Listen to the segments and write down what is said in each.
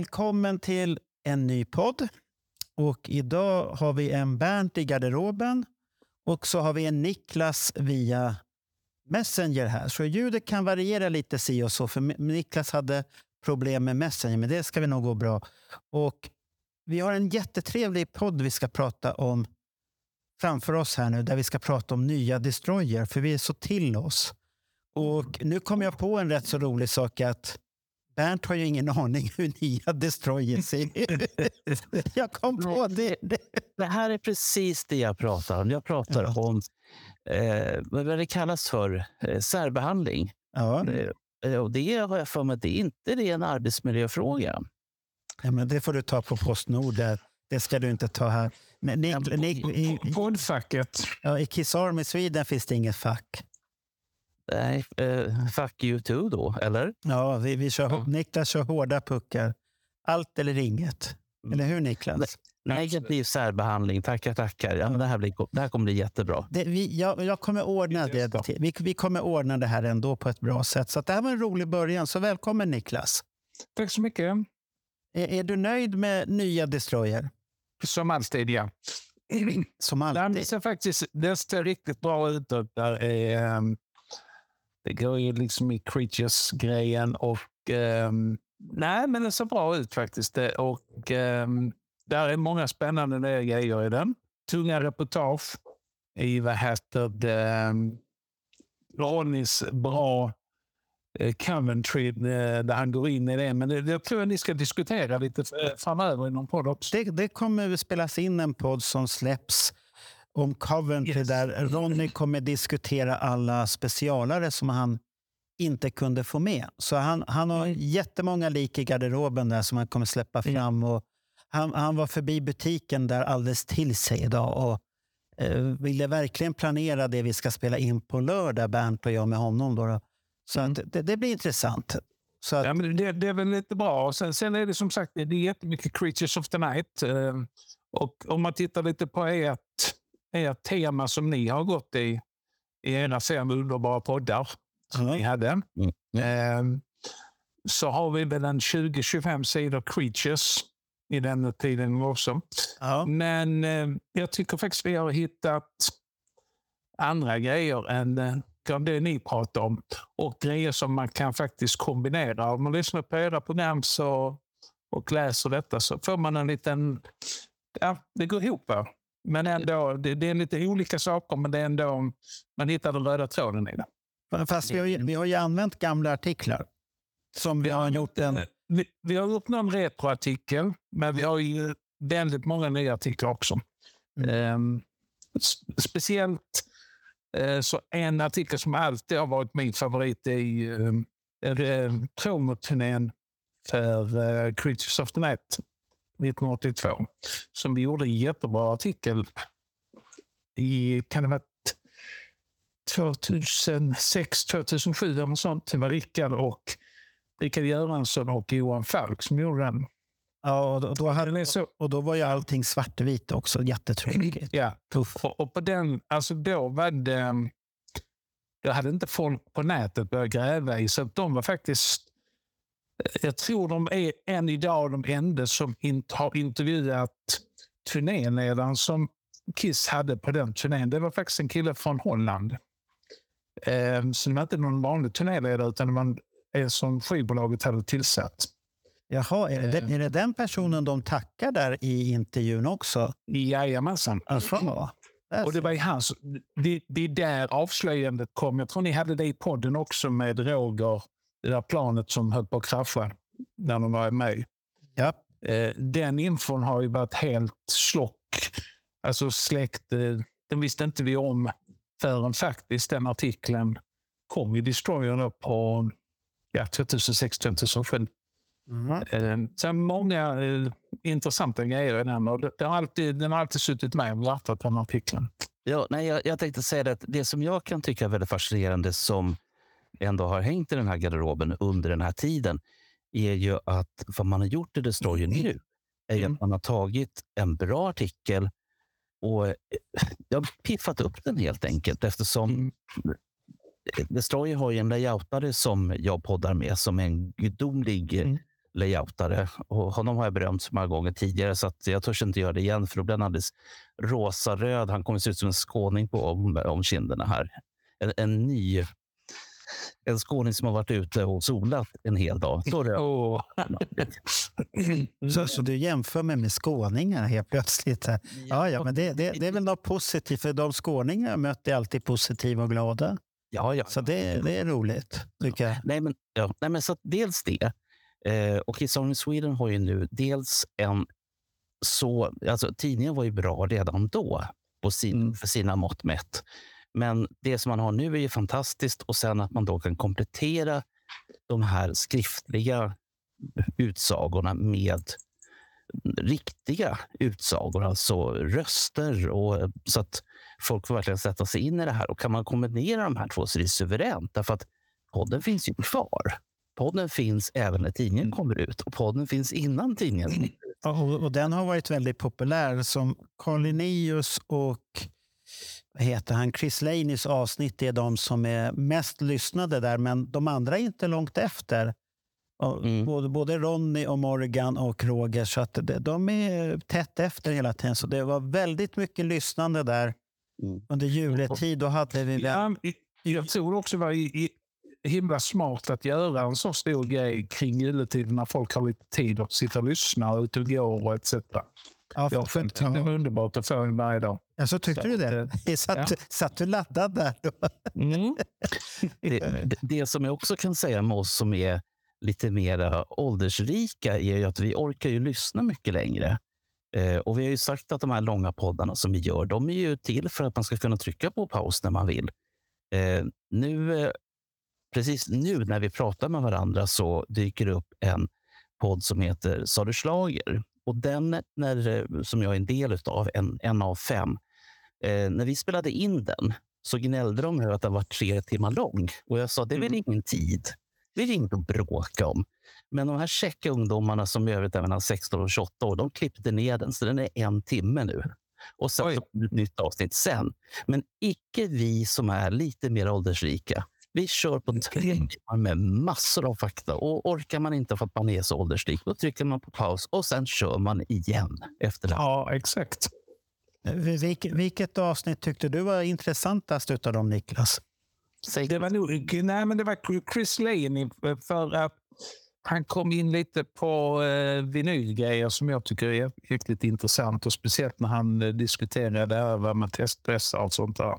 Välkommen till en ny podd. Och idag har vi en Bernt i garderoben och så har vi en Niklas via Messenger här. Så ljudet kan variera lite si och så, för Niklas hade problem med Messenger, men det ska vi nog gå bra. Och vi har en jättetrevlig podd vi ska prata om framför oss här nu, där vi ska prata om nya Destroyer, för vi är så till oss. Och nu kom jag på en rätt så rolig sak att Bernt har ju ingen aning hur nya Destroyer ser ut. Jag kom på det. Det här är precis det jag pratar om. Jag pratar Ja. om eh, vad det kallas för, eh, särbehandling. Ja, Eh, och det har jag för mig det är inte det är en arbetsmiljöfråga. ja, men det får du ta på Postnord. Där. Det ska du inte ta här. Nick, Nick, i, i, Poddfacket. ja, I Kiss Army Sweden finns det inget fack. Nej, eh, fuck you too då, eller? Ja, vi, vi kör, Ja. Niklas kör hårda puckar. Allt eller inget. Eller hur Niklas? Negativ särbehandling, tackar, tackar. Ja, men det, här blir, det här kommer bli jättebra. Det, vi, jag, jag kommer ordna Det det. Vi, vi kommer ordna det här ändå på ett bra sätt. Så att det här var en rolig början. Så välkommen Niklas. Tack så mycket. Är, är du nöjd med nya Destroyer? Som alltid, ja. Som Nej, alltid. ser faktiskt det ser riktigt bra ut. Där är, ehm, det går ju liksom i Creatures-grejen. och ehm, Nej, men det ser bra ut faktiskt. Det- Och um, Där är många spännande nya grejer i den. Tunga reportage i vad heter det, ehm, Ronnys bra eh, Coventry eh, där han går in i det. Men det, det tror jag ni ska diskutera lite eh, framöver i någon podd också. Det, det kommer att spelas in en podd som släpps om Coventry Yes. där Ronny kommer diskutera alla specialare som han inte kunde få med. Så han, han har jättemånga lik i garderoben där som han kommer släppa fram. Och han, han var förbi butiken där alldeles till sig idag och eh, ville verkligen planera det vi ska spela in på lördag, Bernt och jag med honom. Då, då. Så att det, det blir intressant. Så att, Ja, men det, det är väl lite bra. Sen, sen är det som sagt det är jättemycket Creatures of the Night. eh, Och om man tittar lite på ert, ert tema som ni har gått i, i era fem underbara poddar som Ja. ni hade. Mm. eh, Så har vi väl en 20-25 sidor Creatures i den tiden också. Men eh, jag tycker faktiskt vi har hittat andra grejer än eh, det ni pratar om. Och grejer som man kan faktiskt kombinera. Om man lyssnar på era program så, och läser detta så får man en liten... Ja, det går ihop. va? Men ändå, det, det är lite olika saker, men det är ändå... Man hittar den röda tråden i det. Fast vi har, ju, vi har ju använt gamla artiklar. Som vi har gjort en... Vi, vi har gjort någon retroartikel, men vi har ju väldigt många nya artiklar också. Mm. S- speciellt eh, så en artikel som alltid har varit min favorit är ju eh, promoturnén för eh, Creatures of the Night 1982. Som vi gjorde en jättebra artikel i, kan det varit 2006, 2007 eller något sånt. Det var Rickard och Rickard Göransson och Johan Falk som gjorde den. Ja, och då, hade, så, och då var ju allting svartvitt också. Jättetråkigt. ja, Tuff. och, på den, alltså då var det... Jag hade inte folk på nätet börjat gräva i, så de var faktiskt... Jag tror de är än idag de enda som inte har intervjuat turnéledaren som Kiss hade på den turnén. Det var faktiskt en kille från Holland. Eh, så det var inte någon vanlig turnéledare, utan det var en, som skivbolaget hade tillsatt. Jaha, är det, Eh. den- är det den personen de tackar där i intervjun också? Jajamensan. Alltså, Och det var hans, det, det är där avslöjandet kom. Jag tror ni hade det i podden också med Roger, det där planet som höll på att krascha när de var med. Ja. Eh, den infon har ju varit helt slock. Alltså släckt. Eh, den visste inte vi om förrän faktiskt den artikeln kom i Destroyer på ja, 2006-2007. Mm. Eh, Sen många eh, intressanta grejer i den. Och det, det har alltid, den har alltid suttit med och rattat den artikeln. Ja, nej, jag, jag tänkte säga det att det som jag kan tycka är väldigt fascinerande som ändå har hängt i den här garderoben under den här tiden är ju att vad man har gjort i Destroyer nu är Mm. att man har tagit en bra artikel och eh, jag har piffat upp den helt enkelt eftersom Mm. Destroyer har ju en layoutare som jag poddar med som är en gudomlig Mm. layoutare. Och honom har jag berömt så många gånger tidigare så att jag törs inte göra det igen för då blir han alldeles rosa-röd. Han kommer se ut som en skåning på om, om kinderna här. En, en ny en skåning som har varit ute och solat en hel dag. Så röd. Åh. Så, så du jämför mig med skåningar helt plötsligt? Här. Ja, ja, men det, det, det är väl något positivt, för de skåningar jag möter är alltid positiva och glada. Ja, ja. Så det, det är roligt, tycker jag. Nej, men, ja, nej, men så att dels det. Eh, och Only Sweden har ju nu dels en så... Alltså, tidningen var ju bra redan då på sin, Mm. för sina mått mätt. Men det som man har nu är ju fantastiskt och sen att man då kan komplettera de här skriftliga utsagorna med riktiga utsagor, alltså röster. Och, så att folk får verkligen sätta sig in i det här. Och kan man kombinera de här två så är det suveränt. Därför att podden finns ju kvar. Podden finns även när tidningen kommer ut och podden finns innan tidningen. Och, och den har varit väldigt populär. Som Carl Linnaeus och heter han? Chris Laneys avsnitt är de som är mest lyssnade där, men de andra är inte långt efter. Mm. Både, både Ronny och Morgan och Roger, så att de är tätt efter hela tiden. Så det var väldigt mycket lyssnande där Mm. under juletid. Då hade vi... Ja, jag tror också det var himla smart att göra en så stor grej kring juletiden när folk har lite tid att sitta och lyssna och och gå och etc. Ja, Jag tyckte det var underbart att få en varje dag. ja, så tyckte du det? Satt, ja. satt du laddad där? Då? Mm. Det, det, som jag också kan säga med oss som är lite mer åldersrika är ju att vi orkar ju lyssna mycket längre. Eh, och vi har ju sagt att de här långa poddarna som vi gör, de är ju till för att man ska kunna trycka på paus när man vill. Eh, nu, eh, precis nu när vi pratar med varandra så dyker det upp en podd som heter Sa du schlager? Och den, när, som jag är en del av, en, en av fem, eh, när vi spelade in den så gnällde de över att den var tre timmar lång. Och jag sa, det är väl ingen tid. Det är inget att bråka om. Men de här käcka ungdomarna som i övrigt är mellan 16 och 28 år, de klippte ner den så den är en timme nu. Och sen ett nytt avsnitt sen. Men icke vi som är lite mer åldersrika. Vi kör på tre timmar med massor av fakta. Och orkar man inte för att man är så åldersrik, då trycker man på paus och sen kör man igen efter det. Ja, exakt. Vilket, vilket avsnitt tyckte du var intressantast av dem, Niklas? Säg Det var, nog, nej, men det var Chris Lane för att han kom in lite på eh, vinylgrejer som jag tycker är riktigt intressant. Och Speciellt när han eh, diskuterade över med testpressar och sånt där.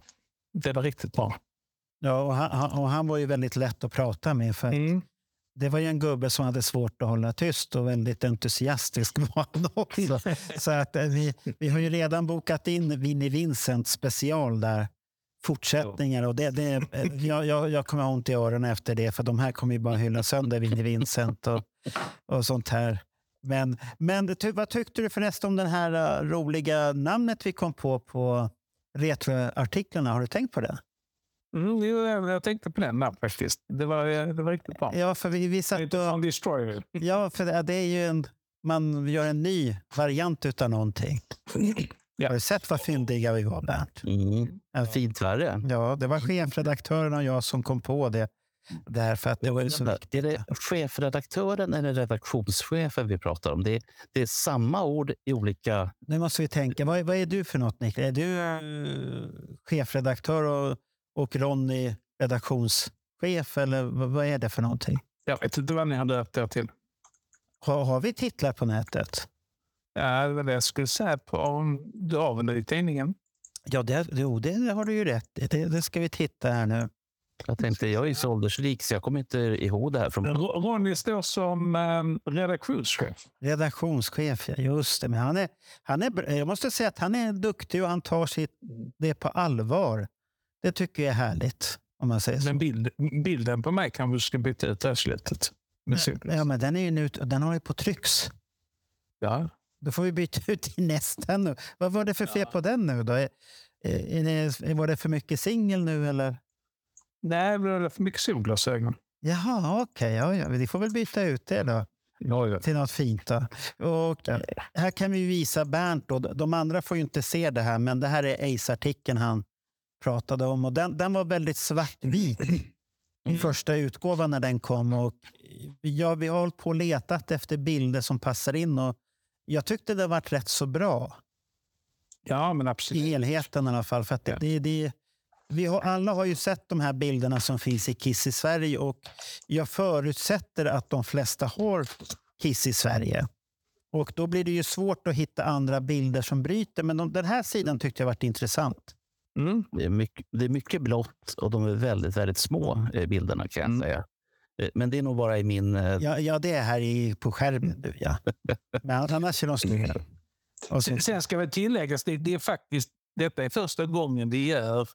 Det var riktigt bra. Ja, och han, och han var ju väldigt lätt att prata med. För Mm. Det var ju en gubbe som hade svårt att hålla tyst och väldigt entusiastisk var han också. Så att eh, vi, vi har ju redan bokat in Vinnie Vincent special där. Fortsättningar. Och det, det, eh, jag, jag, jag kommer ha ont i öronen efter det, för de här kommer ju bara hylla sönder Vinnie Vincent och, och sånt här. Men, men ty, vad tyckte du förresten om det här eh, roliga namnet vi kom på på retroartiklarna? Har du tänkt på det? Mm, jag, tänkte på den där faktiskt. Det var, det var riktigt bra. Ja, för vi, vi satt och... Destroyer. Ja, för det, det är ju en... Man gör en ny variant utav någonting. Ja. Har du sett vad fyndiga vi var, Bernt? Mm. En fint värre. Ja, det var chefredaktören och jag som kom på det. Därför att det var så viktigt. Är det chefredaktören eller redaktionschefen vi pratar om? Det är, det är samma ord i olika... Nu måste vi tänka, vad är, vad är du för något, Niklas? Är du eh, chefredaktör och, och Ronny redaktionschef? Eller vad, är det för någonting? Jag vet inte vad ni har döpt er till. Har, har vi titlar på nätet? Ja, det var det jag skulle säga. På, du det i tidningen? Ja, det, jo, det har du ju rätt i. Det, det ska vi titta här nu. Jag tänkte, jag är ju så åldersrik så jag kommer inte ihåg det här från... Ro- Ronny står som eh, redaktionschef. Redaktionschef, ja, just det. Men han är, han är, jag måste säga att han är duktig och han tar sitt, det på allvar. Det tycker jag är härligt. Om man säger så. Men bild, bilden på mig kanske ska byta ut det här slutet. Ja, men den, är ju nu, den har ju på trycks. Ja. Då får vi byta ut till nästa nu. Vad var det för fel på den nu då? Är, är det, var det för mycket singel nu eller? Nej, det är för mycket solglasögon. Jaha, okej. ja, ja. Vi får väl byta ut det då Ja, ja. till något fint. Då. Och Ja. Här kan vi visa Bernt. Då. De andra får ju inte se det här, men det här är Ace-artikeln han pratade om. Och den, den var väldigt svartvit. Första utgåvan när den kom. Och ja, vi har hållit på och letat efter bilder som passar in. Och jag tyckte det varit rätt så bra. ja, men I absolut. helheten i alla fall. För det, Ja. det, det, vi har, alla har ju sett de här bilderna som finns i Kiss i Sverige och jag förutsätter att de flesta har Kiss i Sverige. Och då blir det ju svårt att hitta andra bilder som bryter. Men de, den här sidan tyckte jag varit intressant. Mm. Det är mycket, det är mycket blått och de är väldigt, väldigt små, eh, bilderna kan jag Mm. säga. Eh, Men det är nog bara i min... eh, Ja, ja det är här i, på skärmen nu ja. Men annars är de snygga. Sen, sen ska väl tilläggas, det, det är faktiskt, detta är första gången vi gör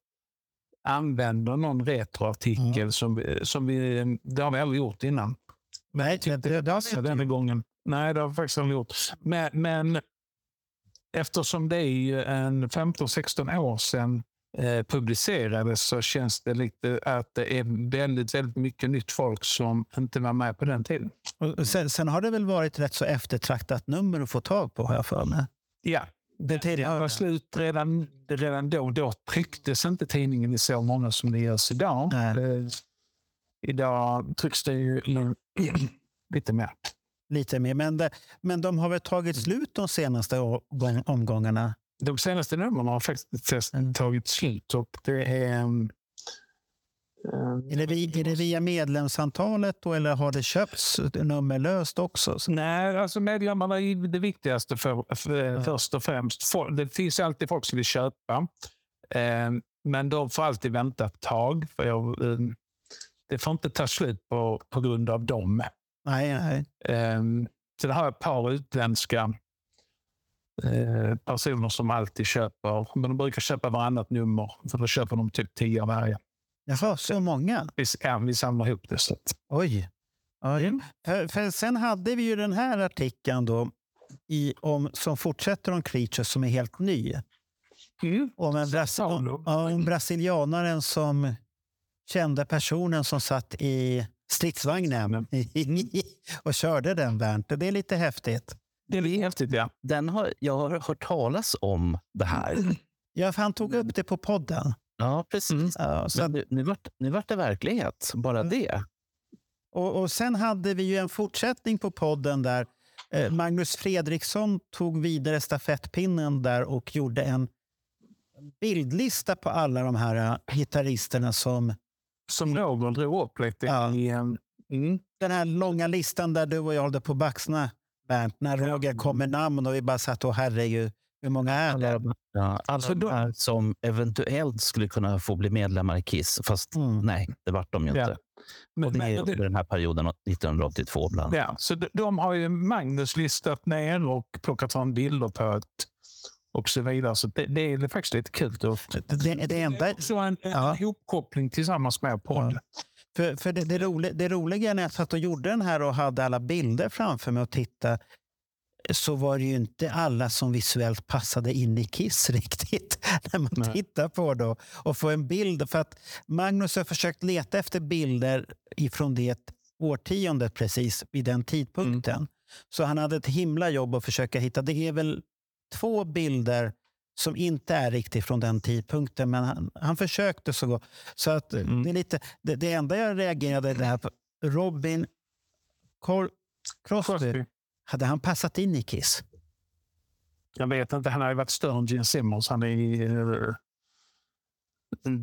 använder någon retroartikel som, vi- som vi, det har vi aldrig gjort innan. nej, det, det, det har vi inte. gången. Nej, det har vi faktiskt aldrig gjort. Men, men eftersom det är ju en 15-16 år sedan eh, publicerades så känns det lite att det är väldigt, väldigt mycket nytt folk som inte var med på den tiden. Och sen, sen har det väl varit rätt så eftertraktat nummer att få tag på har jag för mig. Ja, det, det var slut redan, redan då. Då trycktes inte tidningen i så många som det görs idag. Nej. Eh, idag trycks det ju lite mer. Lite mer. Men, det, men de har väl tagit slut de senaste omgångarna? De senaste numren har faktiskt Mm. tagit slut och det är... Um, Är det, vi, är det via medlemsantalet då, eller har det köpts nummerlöst också? Så- Nej, alltså medlemmarna är det viktigaste för, för, Ja. först och främst. Det finns alltid folk som vill köpa. Eh, men de får alltid vänta ett tag. För jag, eh, det får inte ta slut på, på grund av dem. Nej, nej. Så det har ett par utländska eh, personer som alltid köper. Men de brukar köpa varannat nummer. För då köper de typ tio av varje. Jaha, så många? Vi, ja, vi samlar ihop det. Så att, Oj. Oj. Mm. För, för sen hade vi ju den här artikeln då, i, om, som fortsätter om Creatures som är helt ny. Om en, brasi- om, om brasilianaren som kände personen som satt i stridsvagnen och körde den, Bernt. Det är lite häftigt. Det är häftigt, ja. Den har, jag har hört talas om det här. Ja, för han tog upp det på podden. Ja, precis. Mm. Ja, så nu, nu, vart, nu vart det verklighet, bara Mm. det. och, och sen hade vi ju en fortsättning på podden där eh, Magnus Fredriksson tog vidare stafettpinnen där och gjorde en bildlista på alla de här eh, gitarristerna som Som Roger drog upp lite Ja. i... Um, mm. den här långa listan där du och jag hållde på att baxna, Bernt, när Roger kom med namn och vi bara satt och herregud, hur många är det? Ja, alla Så då- de här som eventuellt skulle kunna få bli medlemmar i Kiss. Fast Mm. nej, det vart de ju Ja. inte. Men, Och det är under den här perioden, 1982 bland annat. ja, så de, de har ju Magnus listat ner och plockat fram bilder på ett och så vidare. Så det, det är faktiskt lite kul. Att, Det, det, det enda, också en, en Ja. ihopkoppling tillsammans med podd. för, för det, det, roliga, det roliga när jag satt och gjorde den här och hade alla bilder framför mig och titta så var det ju inte alla som visuellt passade in i Kiss riktigt. När man Nej. tittar på det och får en bild. För att Magnus har försökt leta efter bilder ifrån det årtiondet precis vid den tidpunkten. Så han hade ett himla jobb att försöka hitta. Det är väl två bilder som inte är riktigt från den tidpunkten, men han, han försökte så gott. Så att eh, Mm. det, är lite, det, det enda jag reagerade det här på, Robin Cor- Crosby, Crosby. hade han passat in i Kiss? Jag vet inte, han har ju varit större än Gene Simmons. Han är, eh,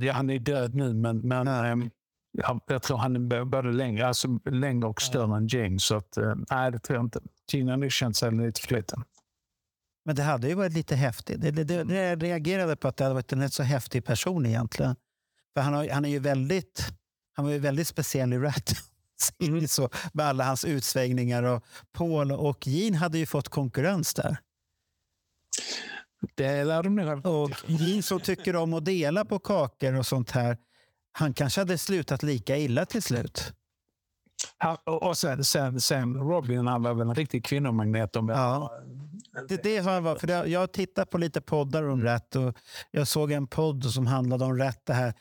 ja, han är död nu, men, men ehm, jag, jag tror han är både längre, alltså längre och större än Gene. Så att, eh, nej, det tror jag inte. Gene har nog känt sig lite för liten. Men det hade ju varit lite häftigt. Det, det, det, jag reagerade på att det hade varit en rätt så häftig person egentligen. För han, har, han är ju väldigt, han var ju väldigt speciell i Rat. så, med alla hans utsvängningar. Och Paul och Gene hade ju fått konkurrens där. Det lär de nog. Och Gene som tycker om att dela på kakor och sånt här. Han kanske hade slutat lika illa till slut. Och sen, sen, sen Robin, han var väl en riktig kvinnomagnet. Om Ja. Det, det har jag, varit, för det, jag har tittat på lite poddar om rätt och jag såg en podd som handlade om rätt. Det här,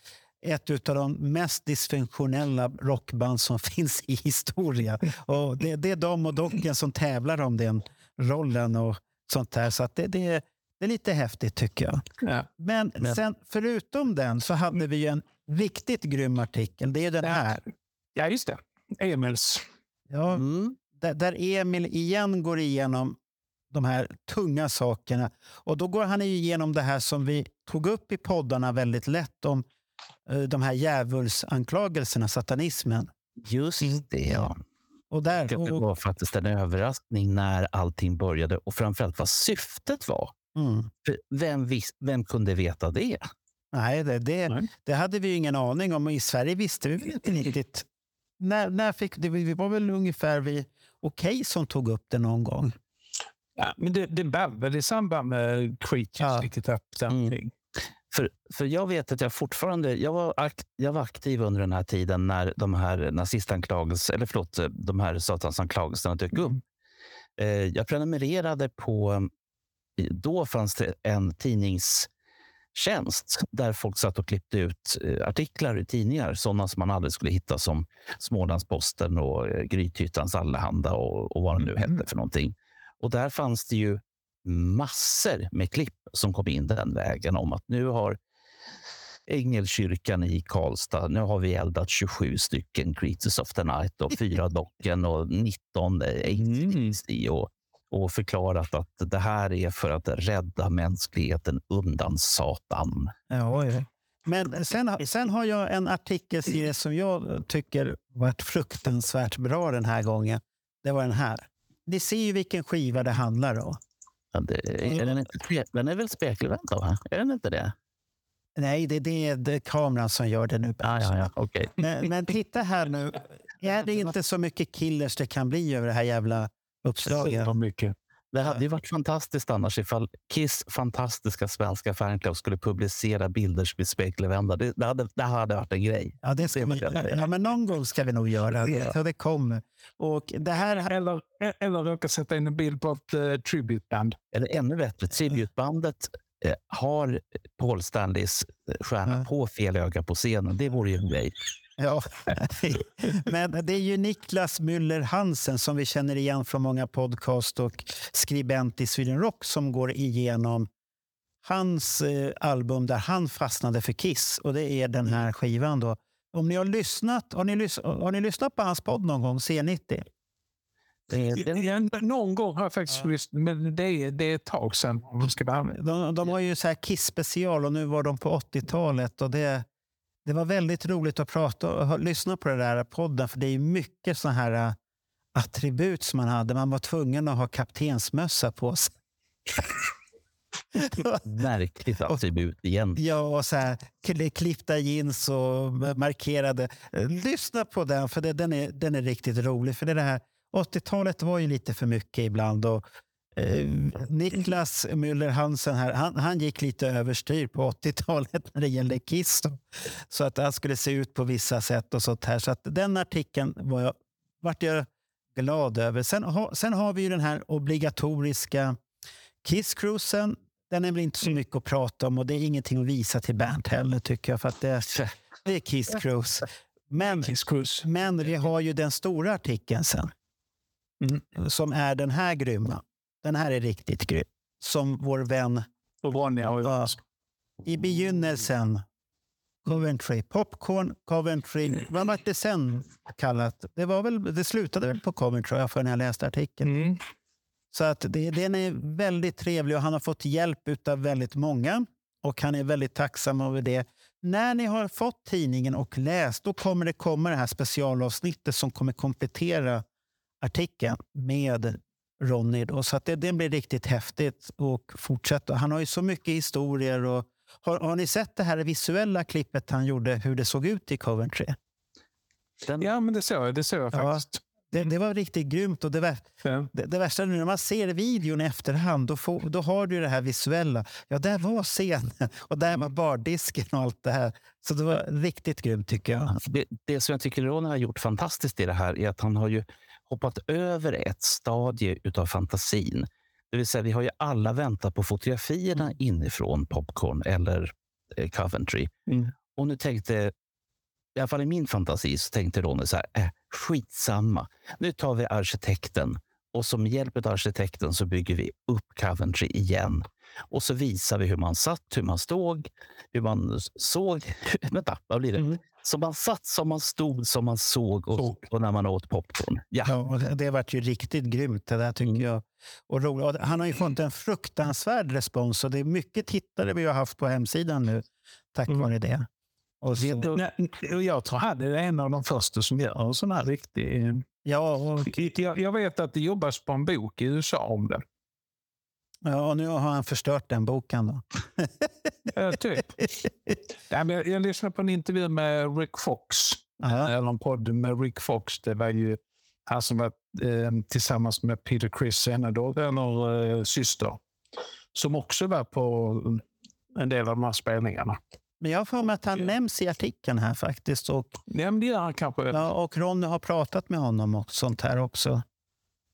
ett av de mest dysfunktionella rockband som finns i historien. Och det, det är de och Docken som tävlar om den rollen och sånt där. Så det, det, det är lite häftigt tycker jag. Ja. Men Men- sen, förutom den så hade vi ju en riktigt grym artikel. Det är den här. ja, just det. Emils. Ja, Mm. där, där Emil igen går igenom de här tunga sakerna. Och då går han ju igenom det här som vi tog upp i poddarna väldigt lätt om eh, de här djävulsanklagelserna, satanismen. Just det, ja. Och där, Det och, var faktiskt en överraskning när allting började och framförallt vad syftet var. mm, För vem, vis, vem kunde veta det? nej, det, det, Nej. det hade vi ju ingen aning om. I Sverige visste vi inte riktigt. När, när fick, det, vi var väl ungefär vi Okej som tog upp det någon gång. Ja, men det, det väl i samband med Creatures, Ja. upp någonting. För, för jag vet att jag fortfarande jag var, akt, jag var aktiv under den här tiden när de här nazistanklagelserna, eller förlåt, de här satansanklagelserna dök upp. Eh, jag prenumererade på, då fanns det en tidningstjänst där folk satt och klippte ut eh, artiklar i tidningar, sådana som man aldrig skulle hitta som Smålandsposten och eh, Grythyttans Allehanda och, och vad de nu Mm. hette för någonting. Och där fanns det ju massor med klipp som kom in den vägen om att nu har Ängelkyrkan i Karlstad, nu har vi eldat 27 stycken Creatures of the Night och fyra docken och 19 ACDC och, och förklarat att det här är för att rädda mänskligheten undan Satan. Ja, oj. Men sen, sen har jag en artikelserie som jag tycker varit fruktansvärt bra den här gången. Det var den här. Ni ser ju vilken skiva det handlar om. Ja, det, är den, inte, den är väl spegelvänd? då, va? Är den inte det? Nej, det, det är det är kameran som gör det nu. Ja, ja, ja. Okej. Men, men titta här nu. Är det inte så mycket killers det kan bli över det här jävla uppslaget? Så mycket. Det hade ju varit fantastiskt annars ifall Kiss fantastiska svenska fanclub skulle publicera bilder som är spegelvända. Det, det, hade, det hade varit en grej. Ja, det ska vi, ja, men någon gång ska vi nog göra det. Så det kommer. Och det här... Eller, eller råka sätta in en bild på ett uh, tributeband. Eller ännu bättre, tributbandet eh, har Paul Stanleys eh, stjärna Ja. på fel öga på scenen. Det vore ju en grej. Ja. Men det är ju Niklas Müller Hansen som vi känner igen från många podcast och skribent i Sweden Rock som går igenom hans eh, album där han fastnade för Kiss. Och det är den här skivan. Då. Om ni har lyssnat, har ni, lys- har ni lyssnat på hans podd någon gång, C90? Det, det, Ja, Någon gång har jag faktiskt lyssnat, men det är, det är ett tag sedan. Ska vara ärlig. De, de har ju så här Kiss special och nu var de på 80-talet. Och det, det var väldigt roligt att prata och lyssna på den där podden för det är mycket såna här äh, attribut som man hade. Man var tvungen att ha kaptensmössa på sig. märkligt attribut igen. Ja, och så här, kli- klippta jeans och markerade. Lyssna på den, för det, den, är, den är riktigt rolig. För det här 80-talet var ju lite för mycket ibland. Och, eh, Niklas Müller Hansen här, han, han gick lite överstyr på 80-talet när det gällde Kiss. Då. Så att han skulle se ut på vissa sätt och sånt här. Så att den artikeln var jag, vart jag glad över. Sen, ha, sen har vi ju den här obligatoriska Kiss-cruisen. Den är väl inte så mycket att prata om och det är ingenting att visa till Bernt heller tycker jag. För att det, det är Kiss Cruise. Men, Kiss men vi har ju den stora artikeln sen. Som är den här grymma. Den här är riktigt grym. Som vår vän Ronja har Ja. i begynnelsen. Coventry. Popcorn, Coventry. Vad var det sen kallat? Det, var väl, det slutade väl på Coventry jag för när jag läste artikeln. Mm. Så att det, den är väldigt trevlig och han har fått hjälp av väldigt många. Och han är väldigt tacksam över det. När ni har fått tidningen och läst, då kommer det komma det här specialavsnittet som kommer komplettera artikeln med Ronny. Då. Så att det, det blir riktigt häftigt och fortsätta. Han har ju så mycket historier. Och, har, har ni sett det här visuella klippet han gjorde, hur det såg ut i Coventry? Den, Ja, men det såg jag, det såg jag Ja. faktiskt. Det, det var riktigt grymt. Och det, vär, Ja. det, det värsta nu när man ser videon i efterhand, då, får, då har du det här visuella. Ja, där var scenen och där var bardisken och allt det här. Så det var riktigt grymt tycker jag. Det, det som jag tycker Ronny har gjort fantastiskt i det här är att han har ju hoppat över ett stadie utav fantasin. Det vill säga, vi har ju alla väntat på fotografierna inifrån Popcorn eller eh, Coventry. Mm. Och nu tänkte, i alla fall i min fantasi, så tänkte Ronny så här, äh, skitsamma. Nu tar vi arkitekten och som hjälp av arkitekten så bygger vi upp Coventry igen. Och så visar vi hur man satt, hur man stod, hur man såg. Vänta, vad blir det? Mm. Som man satt, som man stod, som man såg och, Såg. och när man åt popcorn. Ja, Ja, det, varit ju riktigt grymt det där tycker Mm. jag. Och roligt. Han har ju fått en fruktansvärd respons och det är mycket tittare vi har haft på hemsidan nu tack Mm. vare det. Och så, jag tror han är en av de första som gör en sån här riktig... ja, och, Jag, jag vet att det jobbas på en bok i USA om det. Ja, nu har han förstört den boken. Då. Ja, typ. Nej, men jag, lyssnade på en intervju med Rick Fox. Ja. Eller en podd med Rick Fox. Det var ju han som var eh, tillsammans med Peter Criss senare, eller eh, syster. Som också var på en del av de här spelningarna. Men jag har för mig att han Ja. nämns i artikeln här faktiskt. Och, Ja, men det gör han kanske. ja, och Ronny har pratat med honom och sånt här också.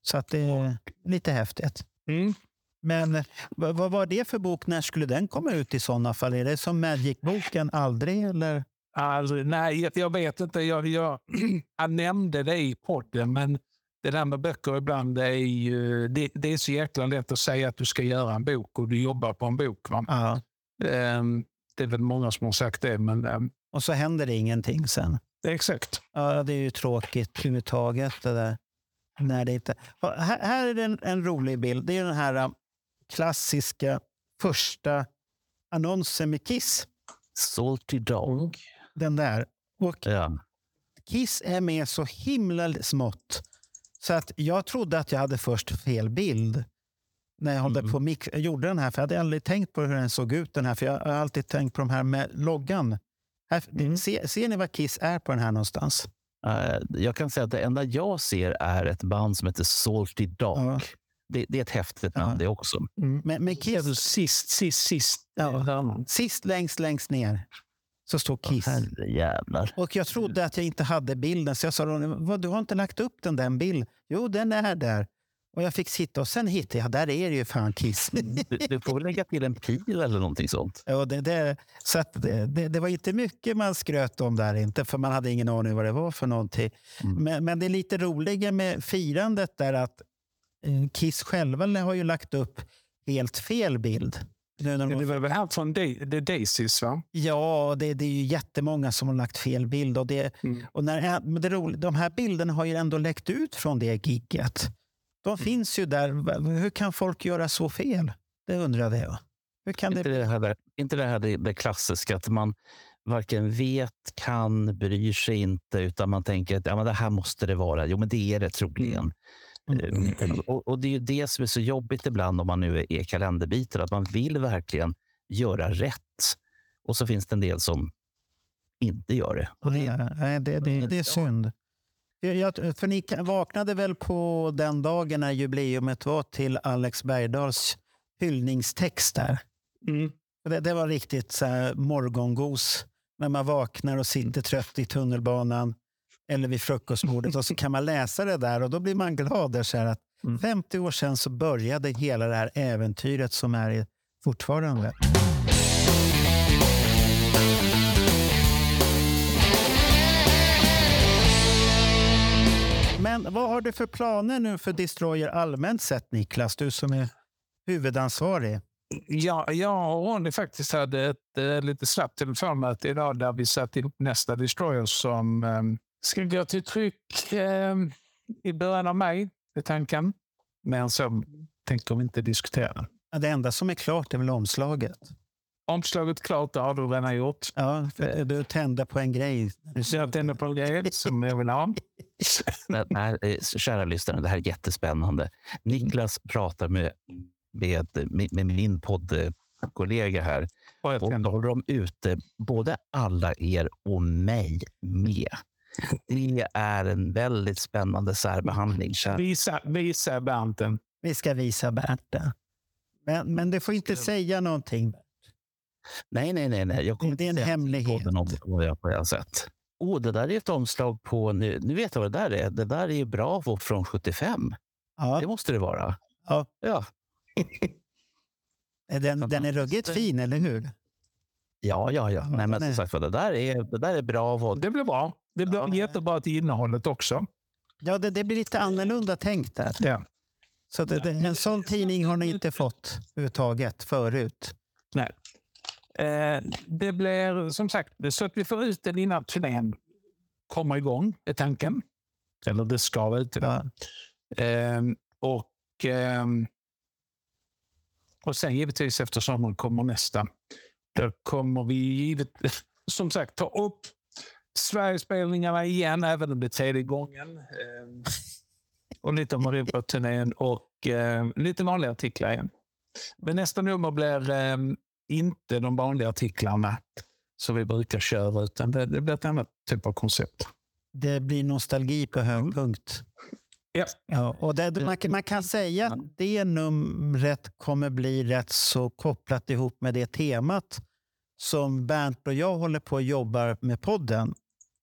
Så att det är lite häftigt. Mm. Men eh, vad, var det för bok? När skulle den komma ut i sådana fall? Är det som Magic-boken aldrig? Eller? Alltså, nej, jag, jag vet inte. Jag, jag, han nämnde det i podden, men det där med böcker ibland, det är, ju, det, det är så jäkla lätt att säga att du ska göra en bok och du jobbar på en bok. Va? Ja. Ehm, det är väl många som har sagt det, men ehm, Och så händer det ingenting sen. exakt. Ja, det är ju tråkigt överhuvudtaget. Det där. När det inte... Här, här är det en, en rolig bild. Det är den här klassiska första annonsen med Kiss. Salty Dog. Den där. Och Ja. Kiss är med så himla smått. Så att jag trodde att jag hade först fel bild. När jag, hållde Mm. på mix, jag gjorde den här, för jag hade aldrig tänkt på hur den såg ut. den här, För jag har alltid tänkt på de här med loggan. Här, Mm. ser, ser ni vad Kiss är på den här någonstans? Eh, jag kan säga att det enda jag ser är ett band som heter Salty Dog. Ja. Det, det är ett häftigt Ja. namn det också. Men, men Kiss, sist, sist, sist. Ja. hörnan. sist längst, längst ner, så står Kiss. Herrejävlar. Och jag trodde att jag inte hade bilden, så jag sa vad, du har inte lagt upp den där bilden? Jo, den är där. Och jag fick sitta och sen hittade jag, där är det ju fan Kiss. Du, du får väl lägga till en pil eller någonting sånt. Ja, det, det, så att det, det, det var inte mycket man skröt om där, inte, för man hade ingen aning vad det var för någonting. Mm. Men, men det är lite roliga med firandet där att eh, Kiss själva har ju lagt upp helt fel bild. Nu när de, Det var väl här från Da- The Daisies, va? ja, det, det är ju jättemånga som har lagt fel bild. Och det, Mm. och när, men det roliga, de här bilderna har ju ändå läckt ut från det gigget. De finns ju där. Hur kan folk göra så fel? Det undrade jag. Hur kan Inte det... det här, inte det, här det, det klassiska att man varken vet, kan, bryr sig inte utan man tänker att ja, men det här måste det vara. Jo, men det är det troligen. Eh, Och, och det är ju det som är så jobbigt ibland om man nu är kalenderbitare, att man vill verkligen göra rätt. Och så finns det en del som inte gör det. Och det det, det, det är synd. Jag, för ni vaknade väl på den dagen när jubileumet var till Alex Bergdahls hyllningstext där? Mm. Det, det var riktigt så här morgongos. När man vaknar och sitter trött i tunnelbanan eller vid frukostbordet och så kan man läsa det där och då blir man glad. Där, så att Mm. 50 år sedan så började hela det här äventyret som är fortfarande. Men vad har du för planer nu för Destroyer allmänt sett, Niklas? Du som är huvudansvarig. Ja, jag och Ronny faktiskt hade ett eh, lite snabbt telefonmöte idag där vi satte ihop nästa Destroyer som eh, ska gå till tryck eh, i början av maj, är tanken. Men så tänker vi inte diskutera. Ja, Det enda som är klart är väl omslaget. Omslaget klart, det har du redan gjort. Ja, för du tände på en grej. Jag tänder på en grej som jag vill ha. Men, nej, eh, kära lyssnare, det här är jättespännande. Niklas pratar med, med, med, min poddkollega här Och då har de ute både alla er och mig med. Det är en väldigt spännande särbehandling. Visa, visa Bernten. Vi ska visa Bernt det. Men, men det får inte säga någonting. Nej, nej, nej. nej. Jag kommer Det är en hemlighet. om vad jag vad jag har sett. Oh, det där är ett omslag på... Nu, nu vet jag vad det där är. Det där är ju Bravo från 75. Ja, Det måste det vara. Ja. Ja, den, den är ruggigt fin, eller hur? Ja, ja. ja. Nej, men som sagt, det, där är, det där är Bravo. Det blir bra. Det blir Ja. jättebra till innehållet också. Ja, det, det blir lite annorlunda tänkt där. Ja. Så det, det, en sån tidning har ni inte fått överhuvudtaget förut. Nej. Eh, det blir som sagt så att vi får ut den innan turnén kommer igång, är tanken. Eller det ska vara ute. Ja. Ehm, och, ehm, och sen givetvis efter sommaren kommer nästa. Då kommer vi givet, som sagt ta upp Sverigespelningarna igen, även om det är tredje gången. Eh, och lite om Europa-turnén och eh, lite vanliga artiklar igen. Men nästa nummer blir eh, inte de vanliga artiklarna som vi brukar köra, utan det, det blir ett annat typ av koncept. Det blir nostalgi på hög punkt. Ja. Ja, och det, man, kan- man kan säga att det numret kommer bli rätt så kopplat ihop med det temat som Bernt och jag håller på och jobbar med podden.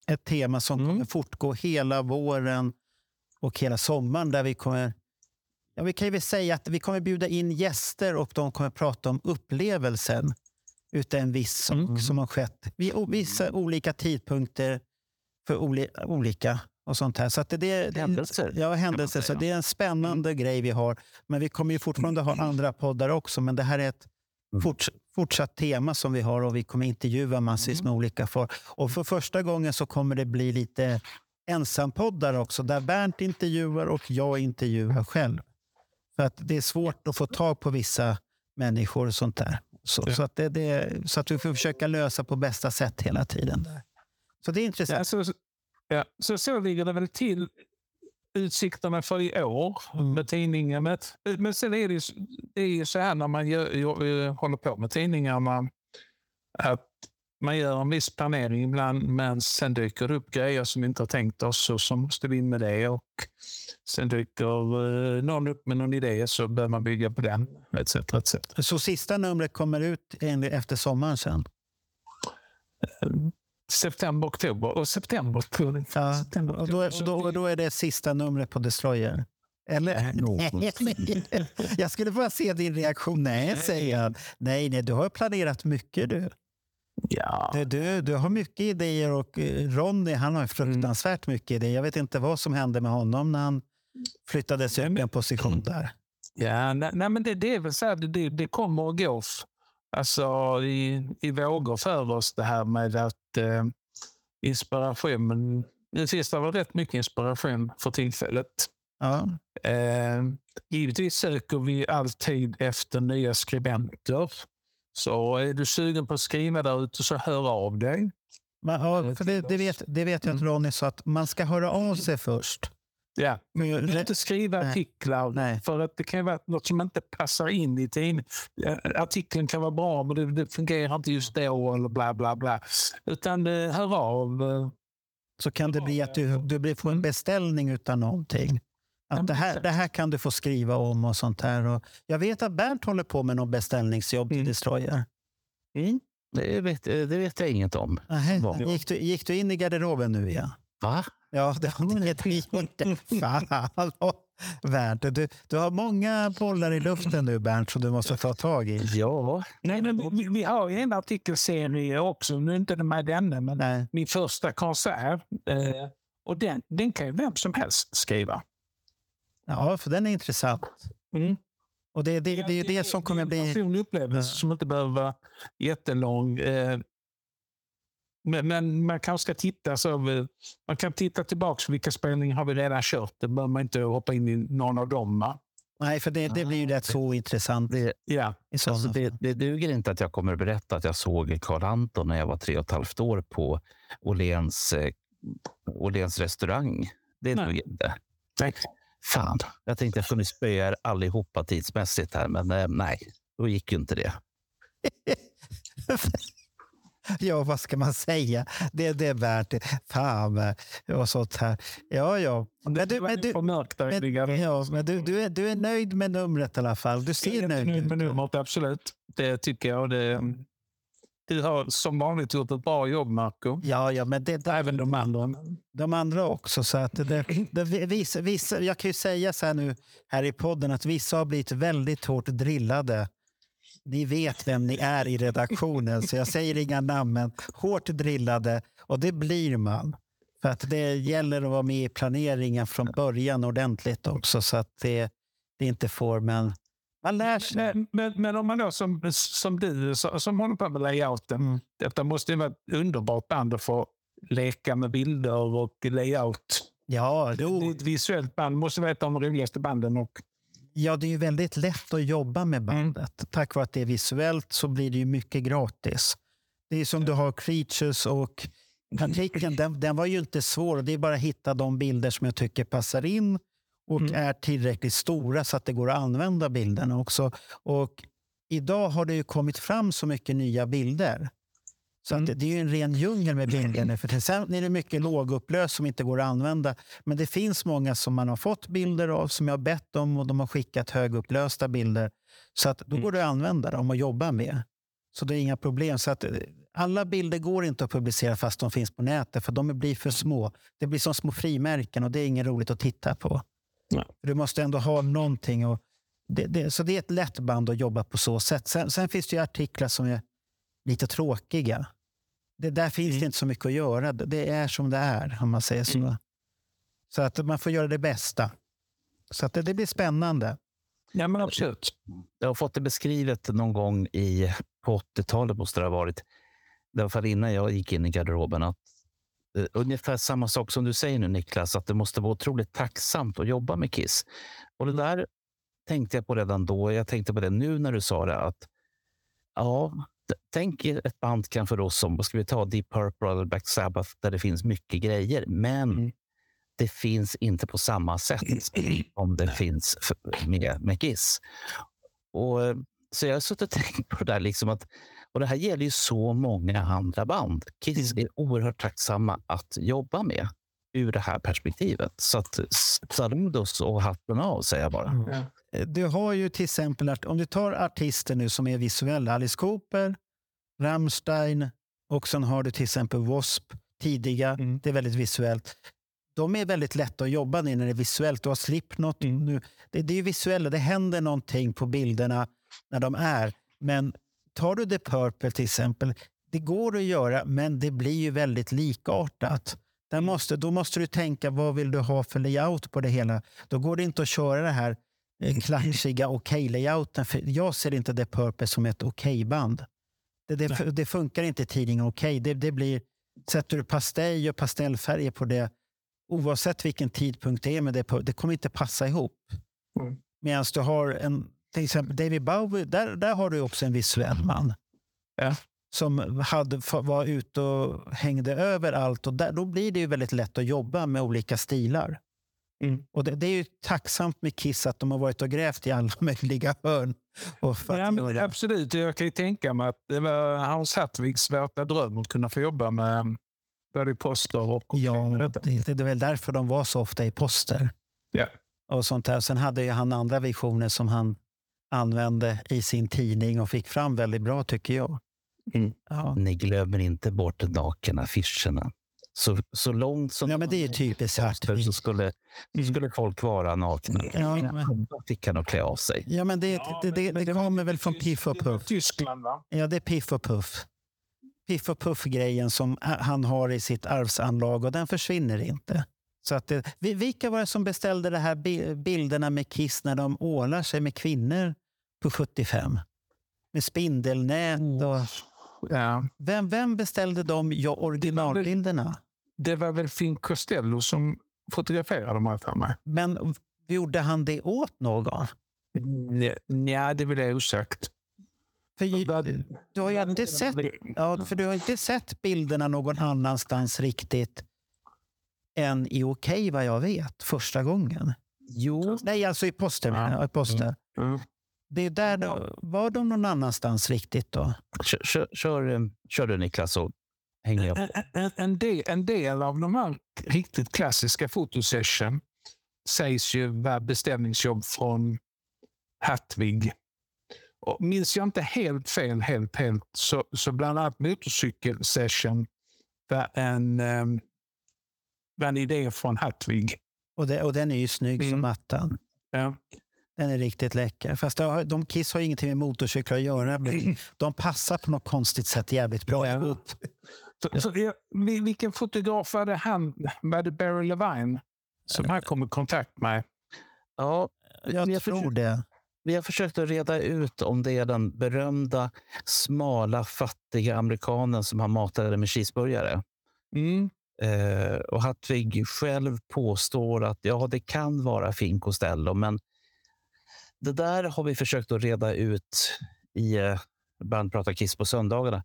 Ett tema som Mm. kommer fortgå hela våren och hela sommaren där vi kommer Ja, vi kan ju säga att vi kommer bjuda in gäster och de kommer prata om upplevelsen utav en viss sak Mm. som har skett vid vissa olika tidpunkter för oli, olika och sånt här. Så det, det, Händelser, Ja, händelser. Så det är en spännande grej vi har. Men vi kommer ju fortfarande ha andra poddar också. Men det här är ett Mm. forts, fortsatt tema som vi har och vi kommer intervjua massvis med olika folk. Och för första gången så kommer det bli lite ensampoddar också där Bernt intervjuar och jag intervjuar själv. För att det är svårt att få tag på vissa människor och sånt där. Så, Ja. så, att, det, det, så att vi får försöka lösa på bästa sätt hela tiden. Så det är intressant. Ja, så, ja, så, så ligger det väl till utsikterna för i år Mm. med tidningen. Men, men sen är det, ju, det är ju så här när man gör, gör, håller på med tidningarna att man gör en viss planering ibland men sen dyker det upp grejer som vi inte har tänkt oss och så måste vi in med det. Och sen dyker eh, någon upp med någon idé så bör man bygga på den. Etc, etc. Så sista numret kommer ut efter sommaren sen? September, oktober och september. tror jag. Ja, September, och då, och då, och då är det sista numret på Destroyer? Eller? Nej, jag skulle bara se din reaktion. Nej, säger han. Nej, nej, du har planerat mycket du. Ja. Du, du, du har mycket idéer och eh, Ronny han har fruktansvärt mycket idéer. Jag vet inte vad som hände med honom när han flyttades upp i en position där. Ja, nej, nej, men det, det är väl så här, det, det kommer att gå f- alltså, i, i vågor för oss det här med att eh, inspiration. Det finns det väl rätt mycket inspiration för tillfället. Ja, Eh, givetvis söker vi alltid efter nya skribenter. Så är du sugen på att skriva där ute så hör av dig. men, ja för det, det, vet, det vet jag att Ronny sa att man ska höra av sig först. Ja. Men, Du behöver inte skriva artiklar Nej. för att det kan vara något som inte passar in i tidningen. Artikeln kan vara bra men det, det fungerar inte just då eller bla bla bla. Utan eh, hör av. eh, så kan det bli att du, du blir- får en beställning utan någonting. Att det, här, det här kan du få skriva om och sånt här. Och jag vet att Bernt håller på med någon beställningsjobb till Mm. Destroyer. Det, vet, det vet jag inget om. Gick, du, gick du in i garderoben nu igen? Va? Ja, det har inte gjort. Fan, hallå, Bernt. Du, du har många bollar i luften nu, Bernt, som du måste ta tag i. Ja, Nej, men vi, vi har ju en artikelserie också. Nu är inte det med denna, men Nej. min första konsert. Eh, och den, den kan ju vem som helst skriva. Ja, för den är intressant. Mm. Och det, det, det är ju det som kommer en bli... personlig upplevelse som inte behöver vara jättelång. Eh, men, men man kanske ska titta så. vi- Man kan titta tillbaka på vilka spelningar har vi redan kört. Det behöver man inte hoppa in i någon av dem. Va? Nej, för det, det blir ju rätt så ointressant det, Ja. alltså det, det duger inte att jag kommer att berätta att jag såg Karl Anton när jag var tre och ett halvt år på Åhléns, eh, Åhléns restaurang. Det duger inte. Nej. Fan, jag tänkte jag kunde spöa er allihopa tidsmässigt här, men eh, nej, då gick ju inte det. ja, vad ska man säga? Det, det är värt det. Fan, och sånt här. Ja, ja. Men du, men du, men, ja, men du, du, är, du är nöjd med numret i alla fall. Du ser nöjd nöjd med numret, absolut. Det tycker jag. Det, du har som vanligt gjort ett bra jobb, Marco. Ja, ja, men det, det, Även de andra. de andra också. Så att det, det, vissa, vissa, jag kan ju säga så här nu här i podden att vissa har blivit väldigt hårt drillade. Ni vet vem ni är i redaktionen, så jag säger inga namn, men hårt drillade. Och det blir man. För att det gäller att vara med i planeringen från början ordentligt också, så att det, det inte får... Men man lär sig. Men, men, men om man då som, som du som håller på med layouten. Mm. Detta måste ju vara ett underbart band att få leka med bilder och layout. Ja, Det är jo, ett visuellt band. måste vara ett av de roligaste banden. Och, ja, det är ju väldigt lätt att jobba med bandet. Tack vare att det är visuellt så blir det ju mycket gratis. Det är som du har Creatures och artikeln, den, den var ju inte svår. Det är bara att hitta de bilder som jag tycker passar in och Mm. är tillräckligt stora så att det går att använda bilderna också. Och idag har det ju kommit fram så mycket nya bilder. Så Mm. det, det är ju en ren djungel med bilder nu. För till sen är det mycket lågupplöst som inte går att använda. Men det finns många som man har fått bilder av som jag har bett om och de har skickat högupplösta bilder. Så att då Mm. går det att använda dem och jobba med. Så det är inga problem. Så att eh, alla bilder går inte att publicera fast de finns på nätet för de blir för små. Det blir som små frimärken och det är inget roligt att titta på. Nej. Du måste ändå ha någonting. Och det, det, så det är ett lätt band att jobba på så sätt. Sen, sen finns det ju artiklar som är lite tråkiga. Det, där finns det Mm. inte så mycket att göra. Det- Det är som det är, om man säger så. Mm. Så att man får göra det bästa. Så att det, det blir spännande. ja, men absolut. Jag har fått det beskrivet någon gång i, på 80-talet, måste det ha varit. I alla fall innan jag gick in i garderoben. Att, eh, ungefär samma sak som du säger nu, Niklas, att det måste vara otroligt tacksamt att jobba med Kiss. Och det där tänkte jag på redan då. Jag tänkte på det nu när du sa det. att ja, Tänk er ett band kanske då som, ska vi ta, Deep Purple eller Black Sabbath, där det finns mycket grejer. Men Mm. det finns inte på samma sätt som det finns med, med Kiss. Och, eh, så jag har suttit och tänkt på det där. Liksom att, och det här gäller ju så många andra band. Kiss är oerhört tacksamma att jobba med ur det här perspektivet. Så att saludos och hatten av, säger jag bara. Eh, Du har ju till exempel, om du tar artister nu som är visuella, Alice Cooper, Rammstein och sen har du till exempel W.A.S.P. tidiga, Mm. det är väldigt visuellt. De är väldigt lätta att jobba med när det är visuellt. Du har Slipknot Mm. nu. Det, det är ju visuella, det händer någonting på bilderna när de är. Men tar du The Purple till exempel, det går att göra men det blir ju väldigt likartat. Där måste, då måste du tänka, vad vill du ha för layout på det hela? Då går det inte att köra det här eh, klatschiga okej-layouten. För jag ser inte The Purple som ett okej-band. Det, det, det funkar inte i tidningen okej. Det, det blir, sätter du pastej och pastellfärger på det, oavsett vilken tidpunkt det är, med det, det kommer inte passa ihop. Mm. Medan du har en, till exempel David Bowie, där, där har du också en visuell man. Ja. Som hade, var ute och hängde över allt. Och där, då blir det ju väldigt lätt att jobba med olika stilar. Mm. Och det, det är ju tacksamt med Kiss att de har varit och grävt i alla möjliga hörn. Och Ja, absolut, jag kan ju tänka mig att det var Hans Hartwigs värsta dröm att kunna få jobba med både poster och Ja, med detta. det, det är väl därför de var så ofta i poster. Ja. Och sånt där. Sen hade ju han andra visioner som han använde i sin tidning och fick fram väldigt bra tycker jag. Mm. Ja. Ni glömmer inte bort nakenaffischerna. Så, så långt som ja, men det är typiskt Hartwig. så skulle, så skulle folk vara nakna. Ja, men- Då fick han att klä av sig. Ja, men det, det, det, det kommer väl från Piff och Puff. Tyskland, va? Ja, det är Piff och Puff. Piff och Puff-grejen som han har i sitt arvsanlag och den försvinner inte. Så att det, vi- vilka var det som beställde de här bi- bilderna med Kiss när de ålar sig med kvinnor på 75? Med spindelnät och... Ja. Vem, vem beställde de ja, originalbilderna? Det var väl Finn Costello som fotograferade dem för mig. Men gjorde han det åt någon? Ja, det vill jag osagt. För du har ju inte sett, ja, för du har inte sett bilderna någon annanstans riktigt än i Okej vad jag vet, första gången. Jo, Nej, alltså i poster. Ja. I poster. Mm. Det är där då, var de någon annanstans riktigt då? Kör, kör, kör, eh, kör du Niklas så hänger jag på. En, en, en, del, en del av de här riktigt klassiska fotosession sägs ju vara beställningsjobb från Hattvig. Och minns jag inte helt fel, helt, helt, så, så bland annat motorcykelsession var en, um, var en idé från Hattvig. Och, det, och den är ju snygg som Mm. attan. Ja. Den är riktigt läcker. Fast de, de Kiss har ingenting med motorcyklar att göra. De passar på något konstigt sätt jävligt bra Ja. ihop. Så, så, vilken fotograf var det han, var det Barry Levine som här kom i kontakt med? Ja, Jag vi, har tror försökt, det. vi har försökt att reda ut om det är den berömda, smala, fattiga amerikanen som har matade med cheeseburgare. Mm. Eh, och Hattvig själv påstår att ja, det kan vara Finn Costello, men det där har vi försökt att reda ut i eh, Band pratar Kiss på söndagarna.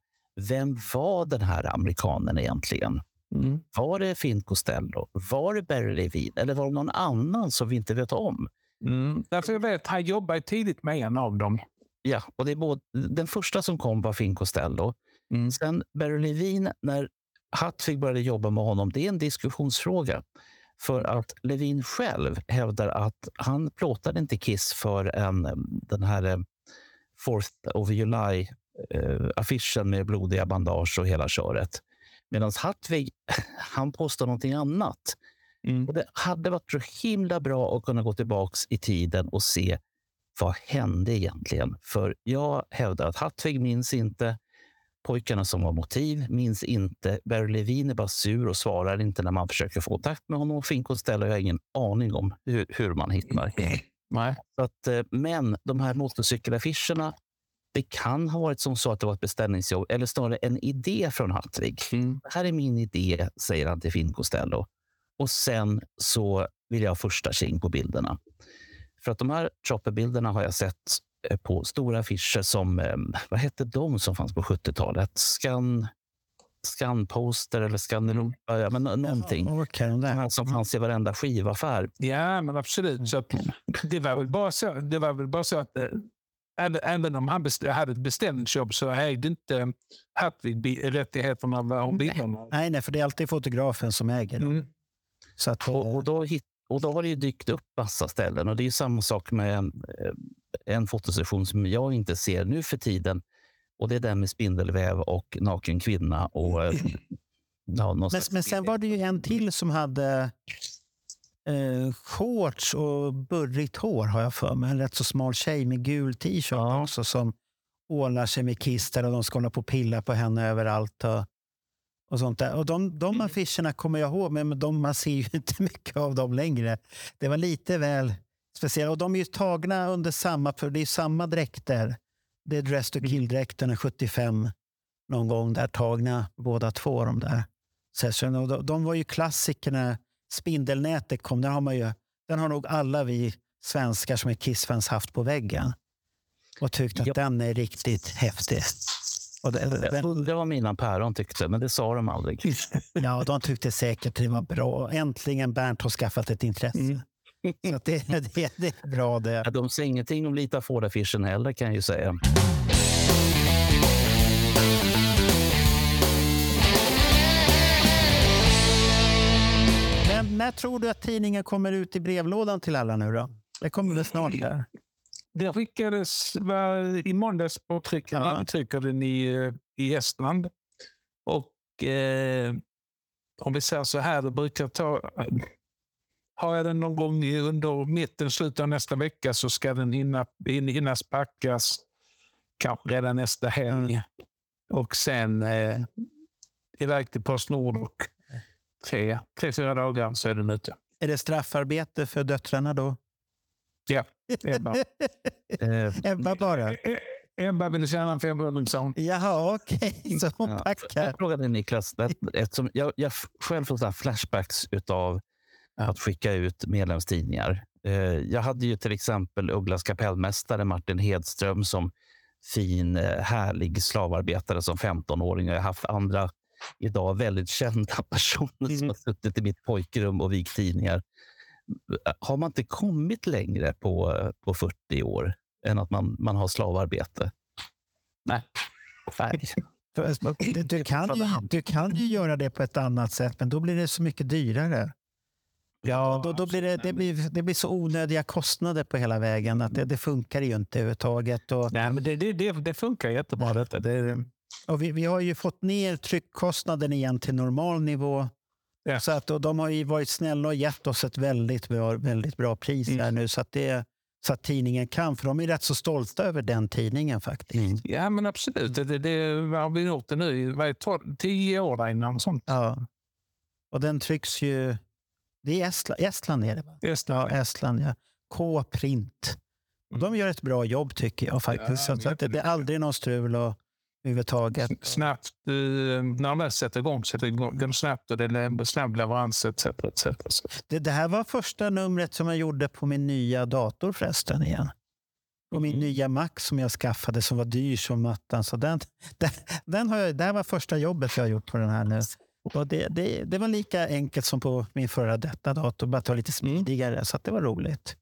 Vem var den här amerikanen egentligen? Mm. Var det Finn Costello? Var det Barry Levine? Eller var det någon annan som vi inte vet om? Mm. Därför jag vet, han jobbade tidigt med en av dem. Ja, och det är både, den första som kom var Finn Costello. Mm. Sen Barry Levine, när Hattvig började jobba med honom, det är en diskussionsfråga. För att Levin själv hävdar att han plåtade inte Kiss för en, den här eh, Fourth of July-affischen med blodiga bandage och hela köret. Medan Hattvig, han påstår någonting annat. Mm. Och det hade varit så himla bra att kunna gå tillbaka i tiden och se vad hände egentligen. För jag hävdar att Hattvig minns inte. Pojkarna som var motiv minns inte. Barry Levin är bara sur och svarar inte när man försöker få kontakt med honom. Costello har jag ingen aning om hur, hur man hittar. Nej. Så att, eh, men de här motorcykelaffischerna, det kan ha varit som så att det var ett beställningsjobb eller snarare en idé från Hattvig. Mm. Här är min idé, säger han till Finn Costello. Och sen så vill jag ha första tjing på bilderna. För att de här chopperbilderna har jag sett på stora affischer som, eh, vad hette de som fanns på 70-talet? Scan, Scanposter eller Scan ja, men nå- någonting. Där. här som fanns i varenda skivaffär. Ja, men absolut. Så att, det, var väl bara så, det var väl bara så att eh, även, även om han best, hade ett beställningsjobb så ägde inte Hattvig bi- rättigheterna om bilderna. Nej, nej, för det är alltid fotografen som äger dem. Mm. Så att, Och, och, då, hit, och då har det ju dykt upp massa ställen. Och det är ju samma sak med en, eh, en fotosession som jag inte ser nu för tiden. Och det är den med spindelväv och naken kvinna. Och, eh, ja, men, men sen var det ju en till som hade eh, shorts och burrigt hår har jag för mig. En rätt så smal tjej med gul t-shirt Ja. också som ålar sig med Kiss där och de ska hålla på och pilla på henne överallt. Och, och sånt där. Och de, de affischerna kommer jag ihåg, men de, man ser ju inte mycket av dem längre. Det var lite väl speciellt. Och de är ju tagna under samma, för det är samma dräkter. Det är Dress to kill-dräkterna 75 någon gång där tagna båda två de där. sessionerna. Och de, de var ju klassikerna. Spindelnätet kom, den har, man ju, den har nog alla vi svenskar som är Kiss-fans haft på väggen. Och tyckt att Ja. den är riktigt häftig. Och det, Jag den, undrar vad mina päron tyckte, men det sa de aldrig. ja, de tyckte säkert det var bra. Äntligen Bernt har skaffat ett intresse. Mm. Så att det, det, det är bra det. Ja, De säger ingenting om Lita Ford-affischen heller kan jag ju säga. Men när tror du att tidningen kommer ut i brevlådan till alla nu då? Det kommer väl snart där. Det skickades var, i måndags på tryck, Ja. trycker den i, eh, i Estland. Och eh, om vi säger så här, det brukar ta... Har jag den någon gång under mitten, slutet av nästa vecka så ska den hinna, hin- hinnas packas kanske redan nästa helg. Och sen eh, iväg till Postnord och tre, tre, fyra dagar så är den ute. Är det straffarbete för döttrarna då? Ja, Ebba. Eh, Ebba bara? E- Ebba vill tjäna en 500 sån. Jaha, okej. Så hon Ja. packar. Jag frågade Niklas, eftersom jag, jag själv får sådana flashbacks av att skicka ut medlemstidningar. Eh, Jag hade ju till exempel Ugglas kapellmästare Martin Hedström som fin, eh, härlig slavarbetare som 15-åring. Jag har haft andra idag väldigt kända personer som har suttit i mitt pojkrum och vikt tidningar. Har man inte kommit längre på, på 40 år? än att man, man har slavarbete. Nej. Nej. Du, du, kan ju, du kan ju göra det på ett annat sätt, men då blir det så mycket dyrare. Ja, Då, då blir det, det, blir, det blir så onödiga kostnader på hela vägen att det, det funkar ju inte överhuvudtaget. Och, Nej, men det, det, det, det funkar jättebra detta. Det, och vi, vi har ju fått ner tryckkostnaden igen till normal nivå. Ja. Så att, de har ju varit snälla och gett oss ett väldigt bra, väldigt bra pris Mm. här nu. Så att, det, så att tidningen kan, för de är rätt så stolta över den tidningen faktiskt. ja, men absolut. Det, det, det har vi gjort det nu i tio år innan. Sånt. Ja. Och den trycks ju... Det är Estland, Estland är det va? Det. Ja, Estland ja. K-print. Och de gör ett bra jobb tycker jag faktiskt. Ja, så att det, det är aldrig någon strul och, överhuvudtaget. Snabbt, eh, när de sätter igång sätter igång snabbt och det är snabb leverans etc. etc. Det, det här var första numret som jag gjorde på min nya dator förresten igen. På min Mm. nya Mac som jag skaffade som var dyr som mattan. Så den, den, den har jag, det här var första jobbet jag har gjort på den här nu. Och det, det, det var lika enkelt som på min förra detta dator, bara att det var lite Mm. smidigare. Så att det var roligt.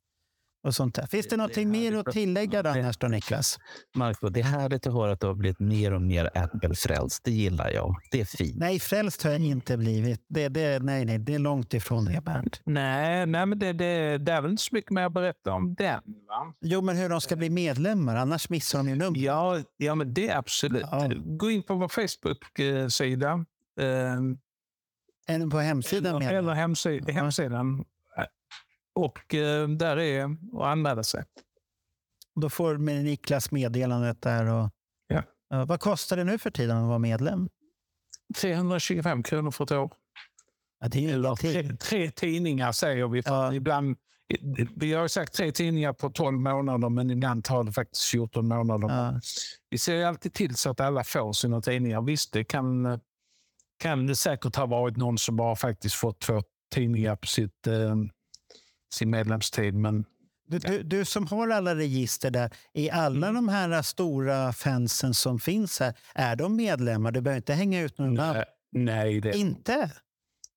Och sånt där. Finns det, Det- någonting mer att tillägga då, annars då, Niklas? Marco, det är härligt att höra att du har blivit mer och mer Apple-frälst. Det gillar jag. Det är fint. Nej, frälst har jag inte blivit. Det, det, nej, nej, det är långt ifrån det, Bernt. nej, nej, men det, det, det är väl inte så mycket mer att berätta om den. Va? Jo, men hur de ska bli medlemmar, annars missar de ju numret. Ja, ja, men det är absolut. Ja. Gå in på vår Facebook-sida. Eh, Än på hemsidan eller, eller hemsi- hemsidan. Och eh, där är att anmäla sig. Då får Niklas meddelandet där. Och, Ja. Ja, vad kostar det nu för tiden att vara medlem? 325 kronor för ett år. Ja, det är Eller tre, tre tidningar säger vi. Ja. ibland, vi har sagt tre tidningar på 12 månader, men ibland tar det faktiskt 14 månader. Ja. Vi ser alltid till så att alla får sina tidningar. Visst, det kan, kan det säkert ha varit någon som bara faktiskt fått två tidningar på sitt, eh, sin medlemstid. Men Du, du, du som har alla register där, är alla de här stora fansen som finns här, är de medlemmar? Du behöver inte hänga ut någon namn. nej, det, Inte?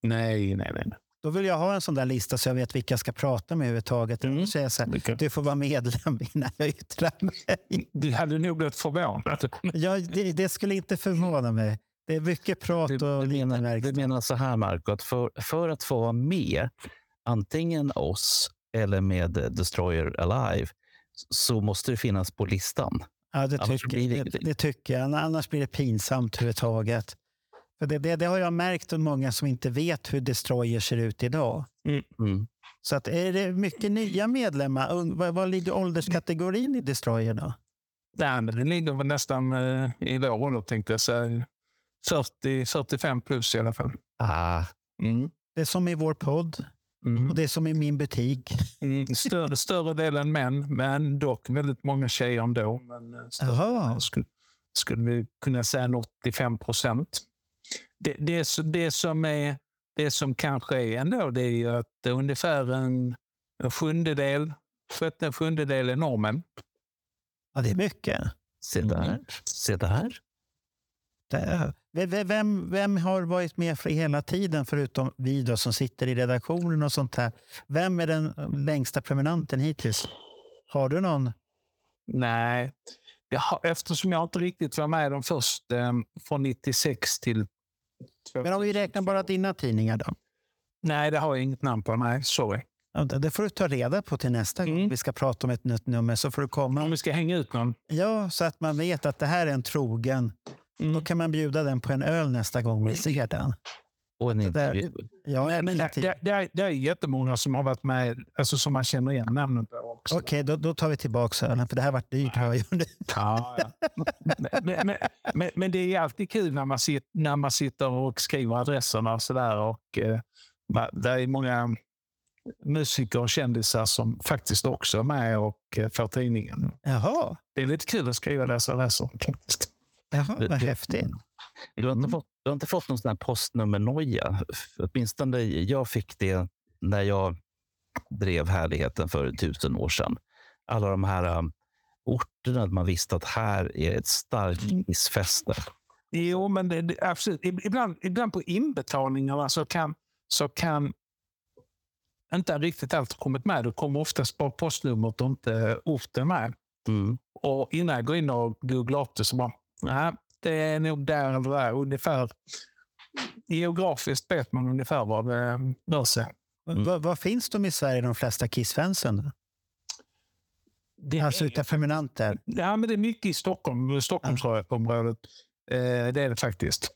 nej, nej, nej. Då vill jag ha en sån där lista så jag vet vilka jag ska prata med överhuvudtaget. Mm. Säger jag så här, du får vara medlem innan jag yttrar mig. Du hade nog blivit förvånad. Ja, det, det skulle inte förvåna mig. Det är mycket prat Du, och du, lite menar, du menar så här, Marco, att för, för att få vara med, antingen oss eller med Destroyer Alive, så måste det finnas på listan. Ja, det tycker, blir det det, det tycker jag. Annars blir det pinsamt överhuvudtaget. För det, det, det har jag märkt av många som inte vet hur Destroyer ser ut idag. Mm. Så att är det mycket nya medlemmar? Vad, vad ligger ålderskategorin i Destroyer då? Nej, men det ligger väl nästan eh, i vår ålder tänkte jag säga. 40, 45 plus i alla fall. Ah, Mm. Det är som i vår podd och det är som i min butik. Mm. Större, större delen män, men dock väldigt många tjejer ändå. Men eh, större skulle, skulle vi kunna säga en 85 procent. Det, det, det, som är, det som kanske är ändå det är ju att ungefär en, en sjundedel, sjätte en sjundedel är normen. Ja, det är mycket. se där. Se där. Det är, Ve- vem, vem har varit med för hela tiden förutom vi då, som sitter i redaktionen och sånt här? Vem är den längsta prenumeranten hittills? Har du någon? Nej, har, eftersom jag inte riktigt var med de första eh, från 96 till... Men om vi räknar bara dina tidningar då? Nej, det har jag inget namn på. Nej, sorry. Det får du ta reda på till nästa gång Mm. vi ska prata om ett nytt nummer. Så får du Om komma. vi ska hänga ut någon. Ja, så att man vet att det här är en trogen. Mm. Då kan man bjuda den på en öl nästa gång vi ser den. Och en intervju. Ja, Men men det, det, det, är, det är jättemånga som har varit med, alltså som man känner igen namnet på också. Okej, då, då tar vi tillbaka ölen, för det här varit dyrt. Nu. Ja, ja. men, men, men, men det är alltid kul när man, sitter, när man sitter och skriver adresserna och sådär. Och, eh, det är många musiker och kändisar som faktiskt också är med och eh, får tidningen. Jaha, Det är lite kul att skriva dessa adresser. Jaha vad häftigt. Du har, inte Mm. fått, du har inte fått någon sån här postnummernoja? Åtminstone jag fick det när jag drev härligheten för tusen år sedan. Alla de här um, orterna man visste att här är ett starkt isfäste. Jo, men det, det, absolut. Ib- Ibland, ibland på inbetalningarna så kan, så kan inte riktigt allt kommit med. Det kommer oftast bara postnumret och inte orten med. Mm. Och innan jag går in och googlar upp det så bara, nej, det är nog där eller där. Ungefär, geografiskt vet man ungefär var det rör sig. Mm. Var, var finns de i Sverige, de flesta Kiss-fansen? Det Alltså är- utanför Minanter? Ja, men det är mycket i Stockholm, Stockholmsområdet. Eh, det är det faktiskt.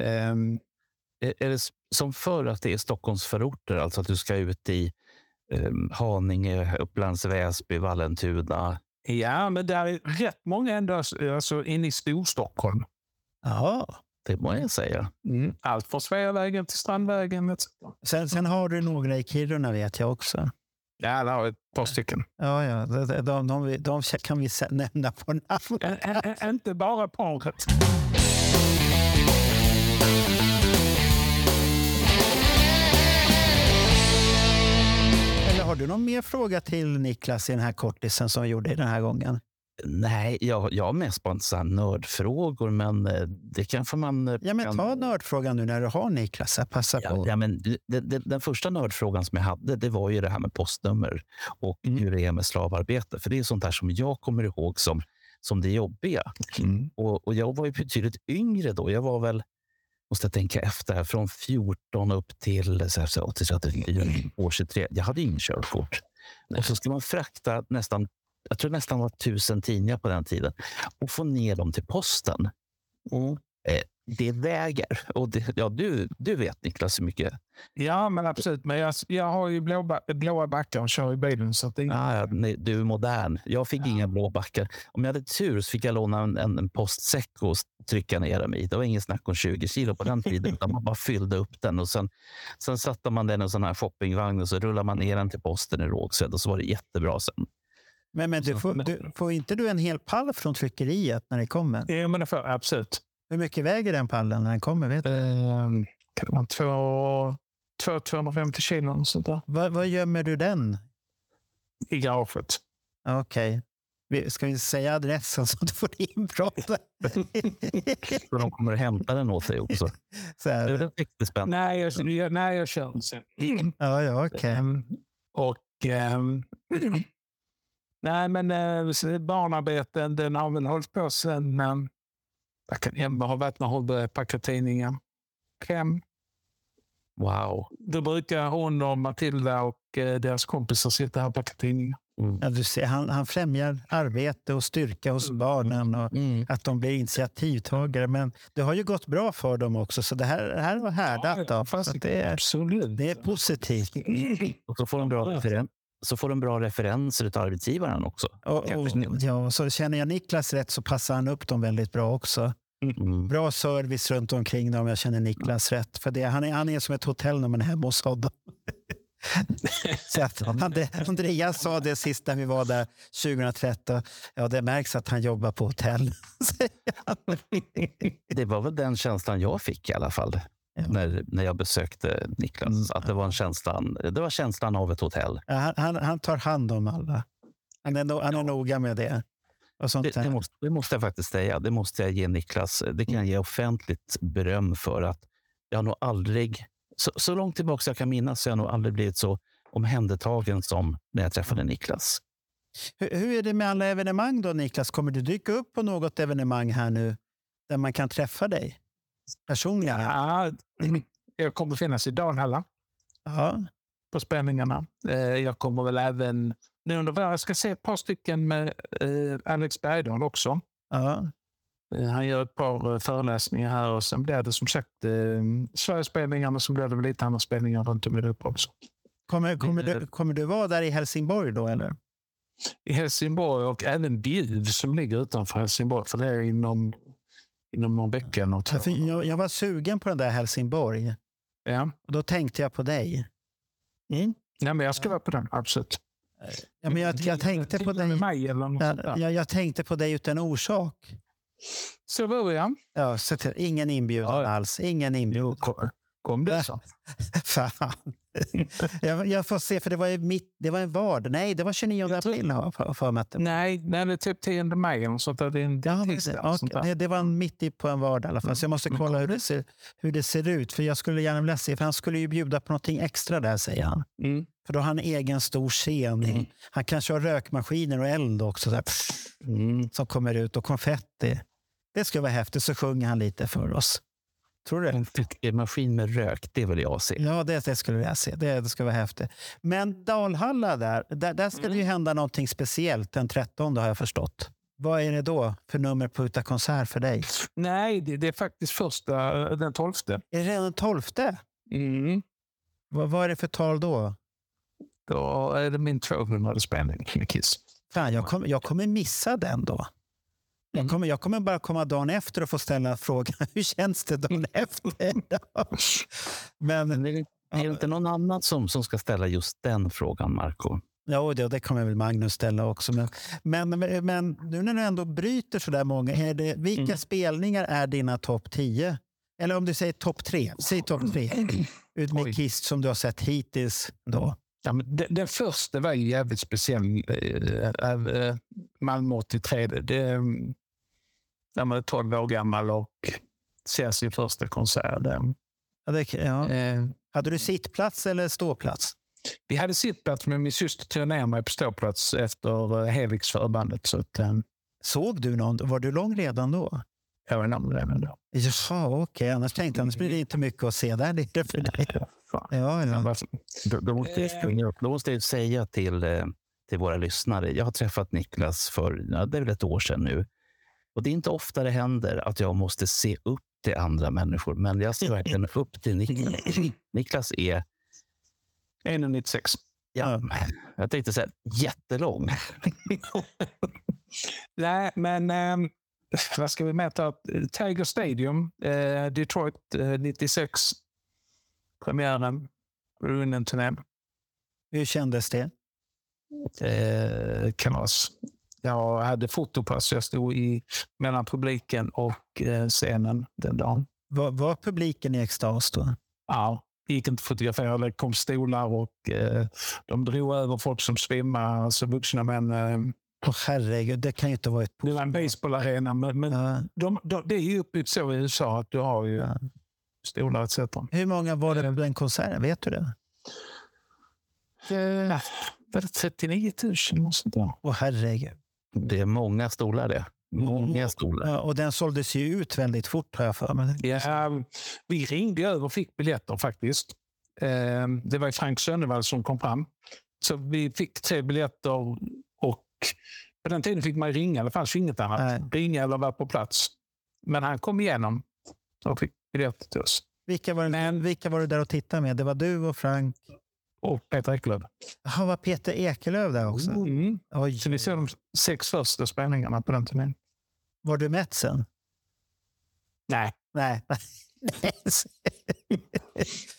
Ehm, Är, det som förr att det är Stockholmsförorter, alltså att du ska ut i um, Haninge, Upplands Väsby, Vallentuna? Ja, men det är rätt många ändå alltså, inne i Storstockholm. Ja. Det må jag säga. Allt från Sveavägen till Strandvägen etc. Sen, sen har du några i Kiruna vet jag också. Ja, det har vi ett par stycken. Ja, ja. De, de, de, de, kan vi nämna på namn. Ä- ä- ä- Inte bara paret. Har du någon mer fråga till Niklas i den här kortisen som vi gjorde den här gången? Nej, jag, jag har mest bara så nördfrågor, men eh, det kanske man... eh, Ja, men kan- ta nördfrågan nu när du har Niklas. Passa Ja, på. ja, men det, det, den första nördfrågan som jag hade det var ju det här med postnummer och Mm. hur det är med slavarbete. För det är sånt där som jag kommer ihåg som, som det jobbiga. Och, och jag var ju betydligt yngre då. Jag var väl, måste jag tänka efter, från 14 upp till så här, så, 34 år 23. Jag hade ingen körkort. Och så ska man frakta nästan, jag tror nästan var tusen tidningar på den tiden och få ner dem till posten. Eh, det väger. Och det, ja, du, du vet Niklas hur mycket Ja, men absolut. Men jag, jag har ju blåa, blåa backar och kör i bilen. Så att det är Ah, ja, nej, du är modern. Jag fick inga blå backar. Om jag hade tur så fick jag låna en, en, en postsäck och trycka ner dem i. Det var ingen snack om 20 kilo på den tiden. utan man bara fyllde upp den och sen, sen satte man den i en sån här shoppingvagn och så rullade man ner den till posten i Rågsved och så var det jättebra sen. Men, men du får, du, får inte du en hel pall från tryckeriet när det kommer? Ja, men det får, absolut. Hur mycket väger den pallen när den kommer? Vet du? Ehm, kan det vara två, två, 250 kilo sånt där vad gömmer du den? i garaget. Okej. Vi- Ska vi säga adressen så att du får inbrott? Så de kommer att hämta den åt dig också. så Det är här. väl 60 spänn. Nej, jag, jag, nej, jag kör den sen. Ja, ja, okej. Ehm, och... ehm, nej, men uh, barnarbeten, den har väl hållit på sen... Um, jag kan Emma har varit när hon började packa tidningar. Hem. Wow. Då brukar hon och Matilda och eh, deras kompisar sitta här och packa tidningar. Ja, du ser, han, han främjar arbete och styrka hos barnen och Mm. att de blir initiativtagare. Men det har ju gått bra för dem också, så det här, det här var härdat. Då, så att det, är, Absolut. det är positivt. Och så får de bra, referen- så får de bra referenser av arbetsgivaren också. Och, och, ja, så känner jag Niklas rätt så passar han upp dem väldigt bra också. Mm. Bra service runt omkring dem, jag känner Niklas rätt. För det, han, är, han är som ett hotell när man är hemma hos honom. så att, Andreas sa det sist när vi var där 2013. Ja, det märks att han jobbar på hotell. Det var väl den känslan jag fick i alla fall. När, när jag besökte Niklas. Mm. Att det var, en känslan, det var känslan av ett hotell. Ja, han, han, han tar hand om alla. Han är, no, han är noga med det. Det, det, måste, det måste jag faktiskt säga. Det måste jag ge Niklas. Det kan jag ge offentligt beröm för. att Jag har nog aldrig, så, så långt tillbaka jag kan minnas, så har jag nog aldrig blivit så omhändertagen som när jag träffade Niklas. Hur, hur är det med alla evenemang då, Niklas? Kommer du dyka upp på något evenemang här nu där man kan träffa dig personligen? Ja, jag kommer finnas i Danhalla Ja. på spänningarna. Eh, Jag kommer väl även nu under våren, jag ska se ett par stycken med eh, Alex Bergdahl också. ja. Eh, Han gör ett par föreläsningar här och sen blir det som sagt eh, Sverigespelningar men så blir det väl lite andra spelningar runt om i Europa också. Kommer, kommer, du, kommer du vara där i Helsingborg då? Eller? I Helsingborg och även Bjuv som ligger utanför Helsingborg för det är inom, inom någon vecka. Något. Ja, för Jag, jag var sugen på den där Helsingborg. Ja. Och då tänkte jag på dig. Mm. ja, men jag ska vara på den, absolut. Ja, men jag, jag, tänkte på dig, mig eller något ja, jag, jag tänkte på dig utan orsak. Så var jag. Ja, så till, ingen inbjudan Ja, ja. alls. Ingen inbjudan. Jo, kom, Kom det så? Fan. jag, jag får se, för det var mitt, det var en vardag. Nej, det var 29 Jag tror- april har jag för- mig. Nej, nej, det är typ 10 maj där. Det är en Ja, tisdag. okej, där. det, var mitt i på en vardag i alla fall. Så jag måste Mm. kolla hur det, ser, hur det ser ut. För jag skulle gärna vilja se, för han skulle ju bjuda på någonting extra där, säger han. Mm. För då har han en egen stor scen. Mm. Han kanske har rökmaskiner och eld också. Så här, pff, Mm. som kommer ut och konfetti. Det ska vara häftigt. Så sjunger han lite för oss. Tror du det? En maskin med rök, det vill jag se. Ja, det, det skulle jag se. Det, det ska vara häftigt. Men Dalhalla där, där, där ska det ju hända någonting speciellt den 13 har jag förstått. Vad är det då för nummer på Uta konsert för dig? Nej, det, det är faktiskt första, den 12. Är det redan den 12? Mm. Vad, vad är det för tal då? Då är det min 200 spelning med Kiss. Fan, jag, kom, jag kommer missa den då. Jag Mm. kommer, jag kommer bara komma dagen efter och få ställa frågan hur känns det dagen efter? Men Men är det, är det inte någon annan som, som ska ställa just den frågan, Marco? Ja, det, det kommer väl Magnus ställa också. Men, men, men, nu när du ändå bryter så där många, är det, vilka Mm. spelningar är dina topp 10? Eller om du säger topp 3, säg topp 3. Ut med. Kiss som du har sett hittills. Då. Ja, den, den första var ju jävligt speciell. Äh, äh, Malmö 83. Det, när man är 12 år gammal och ser sin första konsert. Ja, det, ja. eh, Hade du sittplats eller ståplats? vi hade sittplats, men min syster tog ner mig på ståplats efter Helix-förbandet. Så att, Såg du någon? Var du lång redan då? Namn redan då. Jaha, okej. Annars tänkte jag, annars blir det inte mycket att se där nere för dig. Ja, ja. Då, då, måste jag, då måste jag säga till, eh, till våra lyssnare. Jag har träffat Niklas för ja, det är väl ett år sedan nu. Och Det är inte ofta det händer att jag måste se upp till andra människor, men jag ser verkligen upp till Niklas. Niklas är, 1,96. ja, jag tänkte säga jättelång. Nej, men eh, vad ska vi mer ta upp? Tiger Stadium, eh, Detroit eh, 96. Premiären, Runen-turnén. Hur kändes det? Eh, kalas. Jag hade fotopass. Jag stod i, mellan publiken och eh, scenen den dagen. Var, var publiken i extas då? Ja, det gick inte att fotografera. Det kom stolar och eh, de drog över folk som svimmade, alltså vuxna män. Eh, Åh herregud, det kan ju inte vara ett... det var en baseballarena, men, men Ja, de, de, det är ju uppbyggt så i USA att du har ju ja. stolar etc. Hur många var det på den konserten? Vet du det? Eh, var det 39 000? eller sånt där? Åh herregud. Det är många stolar det. Många stolar. Ja, och den såldes ju ut väldigt fort har jag för mig. Ja, vi ringde över och fick biljetter faktiskt. Eh, Det var Frank Sönnevall som kom fram. Så vi fick tre biljetter på den tiden fick man ringa. Det fanns ju inget annat. Nej. Ringa eller vara på plats. Men han kom igenom och fick biljetter till oss. Vilka var, det, Men- vilka var du där och tittade med? Det var du och Frank. Och Peter Ekelöf. Jaha, var Peter Ekelöf där också? Mm. Oj, Så vi såg de sex första spelningarna på den turnén. var du mätt sen? Nej. Nej.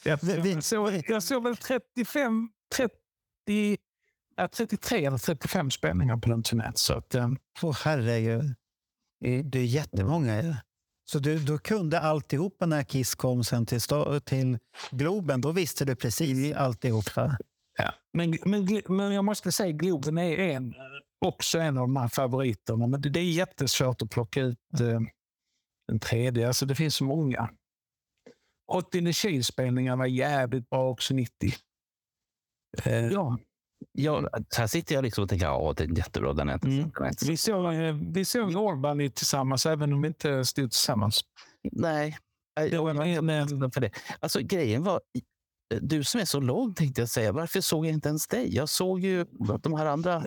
Jag, såg, jag såg väl 35, 30, ja, 33 eller 35 spelningar på den turnén. Så att, eh, Åh herregud. Det är jättemånga. Så du, du kunde alltihopa när Kiss kom sen till, till Globen. Då visste du precis alltihopa. ja. men, men, men jag måste säga Globen är en, också en av de här favoriterna. Men det, det är jättesvårt att plocka ut eh, den tredje. Alltså, det finns så många. 80 Kil-spelningar var jävligt bra också 90. Eh, Ja. Ja, så här sitter jag liksom och tänker ja, det är jättebra. Den är Mm. Vi såg, eh, vi såg Albany tillsammans, även om vi inte stod tillsammans. Nej. Det var en, eh, för det. Alltså, grejen var, du som är så lång tänkte jag säga, varför såg jag inte ens dig? Jag såg ju de här andra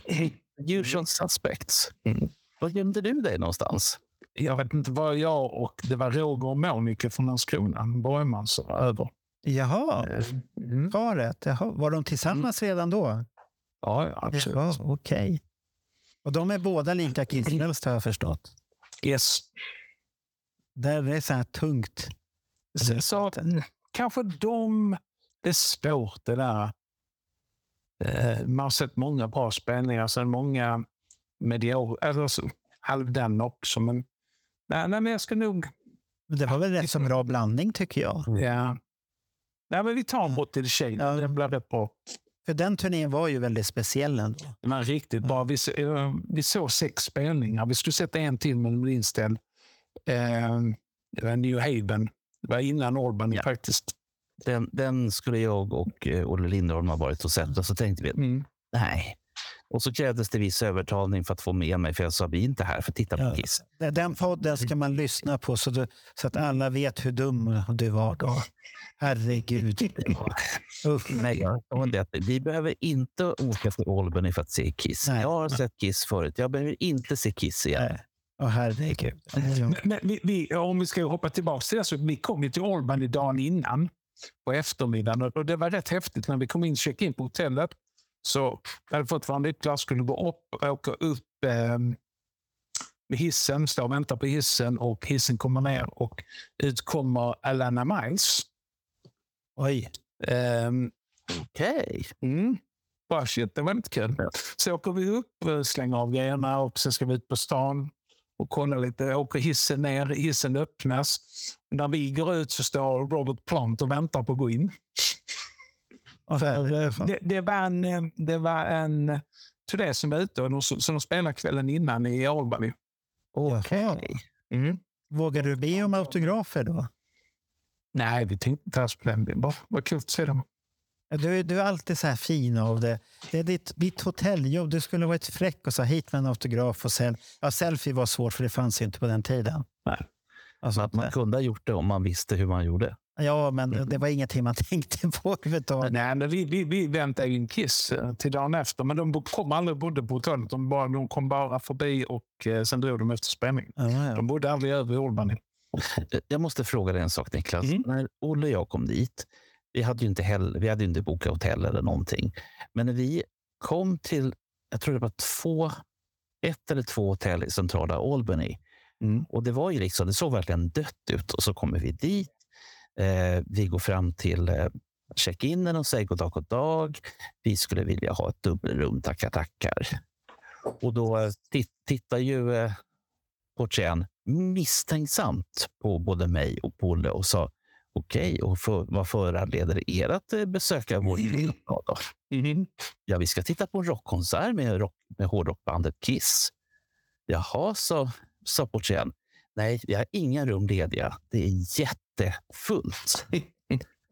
usual suspects. Mm. Var gömde du dig någonstans? jag vet inte vad jag och det var Roger och Monica från Landskrona, Borgman, som var över. Jaha, Mm. paret. Jaha. Var de tillsammans redan då? Ja, absolut. Ja, Okej. Och de är båda lika kissfrälsta har jag förstått. Yes. Där är så här tungt. Så, så kanske de... Det är svårt det där. Eh, Man har sett många bra spelningar, sen många mediokra, eller så, halvdana också. Men, nej, nej, men jag ska nog... Det var väl rätt så bra blandning tycker jag. Ja, Nej, men vi tar en bort till tjej. Ja. Det blir rätt bra. För den turnén var ju väldigt speciell ändå. Men riktigt bra. Vi, eh, vi såg sex spelningar. Vi skulle sätta en till, men den blev inställd. Eh, det var New Haven. Det var innan Albany Ja. faktiskt. Den, den skulle jag och Olle Lindholm ha varit och sett och så tänkte vi Mm. nej. Och så krävdes det viss övertalning för att få med mig för jag sa vi är inte här för att titta på Ja. Kiss. Den podden ska man lyssna på så, du, så att alla vet hur dum du var då. Herregud. Nej, jag det vi behöver inte åka till Albany för att se Kiss. Nej. Jag har sett Kiss förut. Jag behöver inte se Kiss igen. Nej. Åh, herregud. Men, men vi, vi, om vi ska hoppa tillbaka till det, så vi kom ju till Albany dagen innan på eftermiddagen och och det var rätt häftigt när vi kom in check in på hotellet. Så jag hade fått vara nycklar, skulle gå upp, åka upp eh, med hissen, stå och vänta på hissen och hissen kommer ner och ut kommer Alana Miles. Oj. Ehm, Okej. Mm. Bara shit, det var lite kul. Så åker vi upp, eh, slänger av grejerna och sen ska vi ut på stan och kolla lite. Åker hissen ner, hissen öppnas. När vi går ut så står Robert Plant och väntar på att gå in. Det, det var en, eh, det var en eh, turné som var ute och de, som de spelade kvällen innan i Albany. Okej. Mm. Vågar du be om autografer då? Nej, vi tänkte inte alls på den. Det var, kul att se dem. Du, är- du är alltid så här fin av det. Det är ditt, ditt hotelljobb. Du skulle varit fräck och säga hit med en autograf. och sel ja, Selfie var svårt för det fanns inte på den tiden. Nej. Alltså, Så att man kunde ha gjort det om man visste hur man gjorde. Ja, men det var ingenting man tänkte på överhuvudtaget. Nej, men vi, vi, vi väntade in Kiss eh, till dagen efter, men de kom aldrig och bodde på hotellet. De, bara, de kom bara förbi och eh, sen drog de efter spelningen. Ja, ja. De bodde aldrig över i Albany. Eh, Jag måste fråga dig en sak Niklas. Mm. När Olle och jag kom dit, vi hade ju inte, heller, vi hade inte bokat hotell eller någonting. Men när vi kom till, jag tror det var två, ett eller två hotell i centrala Albany. Mm. Och det var ju liksom, det såg verkligen dött ut. Och så kommer vi dit. Eh, vi går fram till eh, check-inen och säger god dag, god dag. Vi skulle vilja ha ett dubbelrum, tackar, tackar. Och då eh, tit- tittar ju eh, portieren misstänksamt på både mig och Polle och sa okej, och för, vad föranleder er att eh, besöka vår då? Ja, vi ska titta på en rockkonsert med, rock, med hårdrockbandet Kiss. Jaha, sa, sa portieren. Nej, vi har inga rum lediga. Det är jättefullt.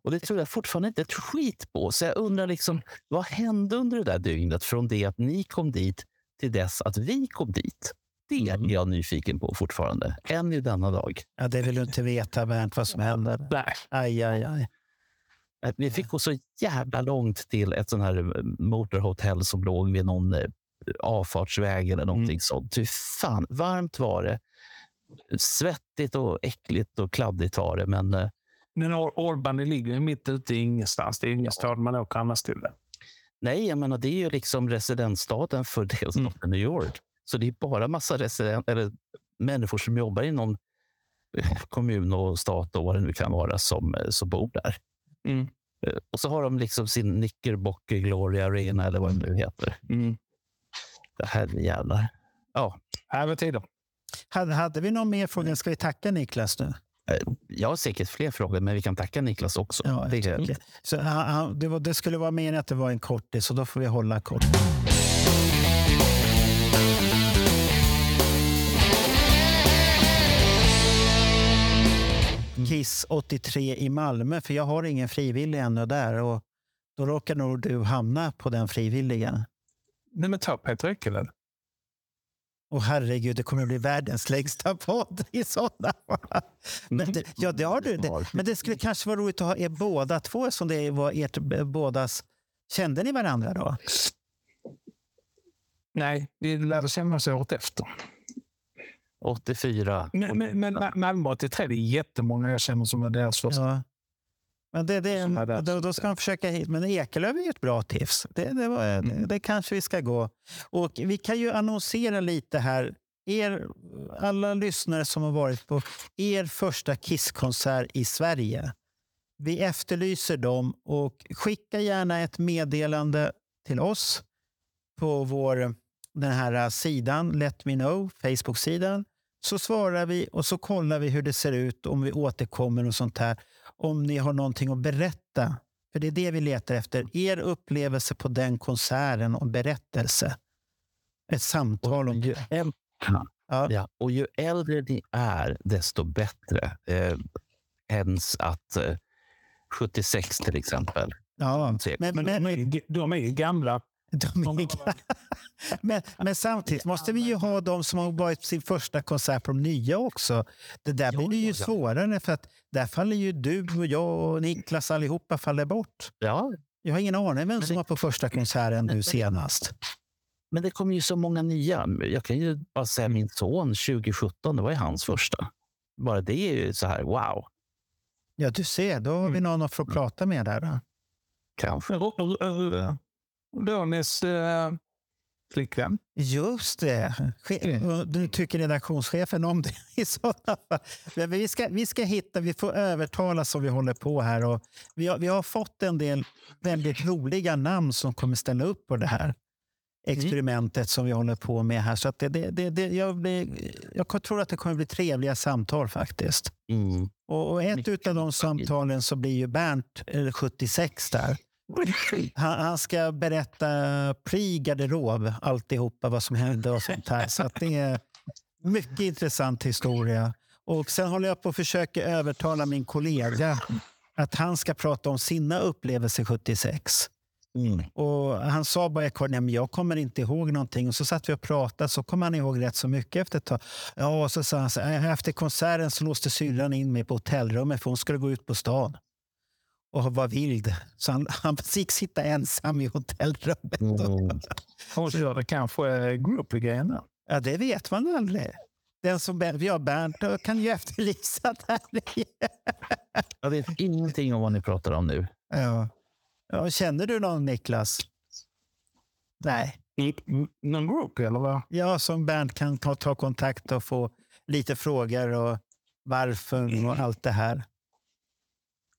Och det tror jag fortfarande inte ett skit på. Så jag undrar liksom, vad hände under det där dygnet från det att ni kom dit till dess att vi kom dit? Det är jag nyfiken på fortfarande, än i denna dag. Ja, det vill du inte veta, Bernt, vad som händer. Nej. Aj, aj, aj. Vi fick gå så jävla långt till ett sån här eh, motorhotell som låg vid någon eh, avfartsväg eller någonting sånt. Fy fan, varmt var det. Svettigt och äckligt och kladdigt var det, men eh, Men Albany ligger mitt ute i ingenstans. Det är ingen stad man åker annars till. Det. nej, jag menar, det är ju liksom residensstaden för delstaten New York. Så det är bara massa resident, eller människor som jobbar inom eh, kommun och stat och vad det nu kan vara som, eh, som bor där. Mm. Och så har de liksom sin Knickerbocker Glory Arena eller vad det nu heter. Mm. Det här är jävlar. Ja, Här var tiden. Hade, hade vi någon mer fråga? Ska vi tacka Niklas nu? jag har säkert fler frågor, men vi kan tacka Niklas också. Ja, det, jag tycker. Så, det, var, det skulle vara meningen att det var en kortis, så då får vi hålla kort. Kiss 83 i Malmö, för jag har ingen frivillig ännu där. Och då råkar nog du hamna på den frivilliga. Nej, men ta Peter Ekelöf. Och herregud, det kommer att bli världens längsta podd i sådana. Men det, ja, det har du. Det, men det skulle kanske vara roligt att ha er båda två som det var ert b- bådas... Kände ni varandra då? Nej, vi lärde känna oss året efter. 84. Men, men, men Ma- Malmö 83, det är jättemånga jag känner som var deras första. Ja. Men det, det, då, då ska man försöka hit. Men Ekelöf är ju ett bra tips. Det, det, var, Mm. det kanske vi ska gå. Och Vi kan ju annonsera lite här. Er, alla lyssnare som har varit på er första Kisskonsert i Sverige. Vi efterlyser dem och skicka gärna ett meddelande till oss på vår den här sidan Let Me Know, Facebook-sidan. Så svarar vi och så kollar vi hur det ser ut, om vi återkommer och sånt här. Om ni har någonting att berätta. För det är det vi letar efter. Er upplevelse på den konserten och berättelse. Ett samtal om ju, det. äl- Ja. ja, och ju äldre ni är, desto bättre. Eh, ens att eh, 76 till exempel. Ja, men, Men de är ju gamla. De är, men, men samtidigt måste vi ju ha de som har varit på sin första konsert på de nya också. Det där blir ju svårare för att där faller ju du och jag och Niklas allihopa faller bort. Ja, Jag har ingen aning vem som var på första konserten nu senast. men det kommer ju så många nya. Jag kan ju bara säga min son 2017, det var ju hans första. Bara det är ju så här, wow. Ja, du ser, då har vi någon att få prata med där. Då. Kanske. Ronnies äh, flickvän. Just det. Nu tycker redaktionschefen om det i sådana fall. Men vi ska, vi ska hitta, vi får övertala som vi håller på här. Och vi, har, vi har fått en del väldigt roliga namn som kommer ställa upp på det här experimentet som vi håller på med här. Så att det, det, det, jag, blir, jag tror att det kommer bli trevliga samtal faktiskt. Mm. Och, och ett av de samtalen så blir ju Bernt, eh, 76 där. Han, han ska berätta pre-garderob, alltihopa vad som hände och sånt här. Så det är mycket intressant historia. Och sen håller jag på att försöka övertala min kollega att han ska prata om sina upplevelser 76. Mm. Och han sa bara i men jag kommer inte ihåg någonting. Och så satt vi och pratade, så kom han ihåg rätt så mycket efter ett tag. Ja, och så sa han så här, efter konserten så låste syrran in mig på hotellrummet för hon skulle gå ut på stan. Och var vild. Så han, han fick sitta ensam i hotellrummet. Mm. Och så gör det kanske groupie-grejen där. Ja, det vet man aldrig. Den som Ber- ja, Bernt kan ju efterlysa där. Jag vet ingenting om vad ni pratar om nu. ja. Ja, känner du någon, Niklas? Nej. Mm, Någon groupie eller vad? Ja, som Bernt kan ta, ta kontakt och få lite frågor och varför och allt det här.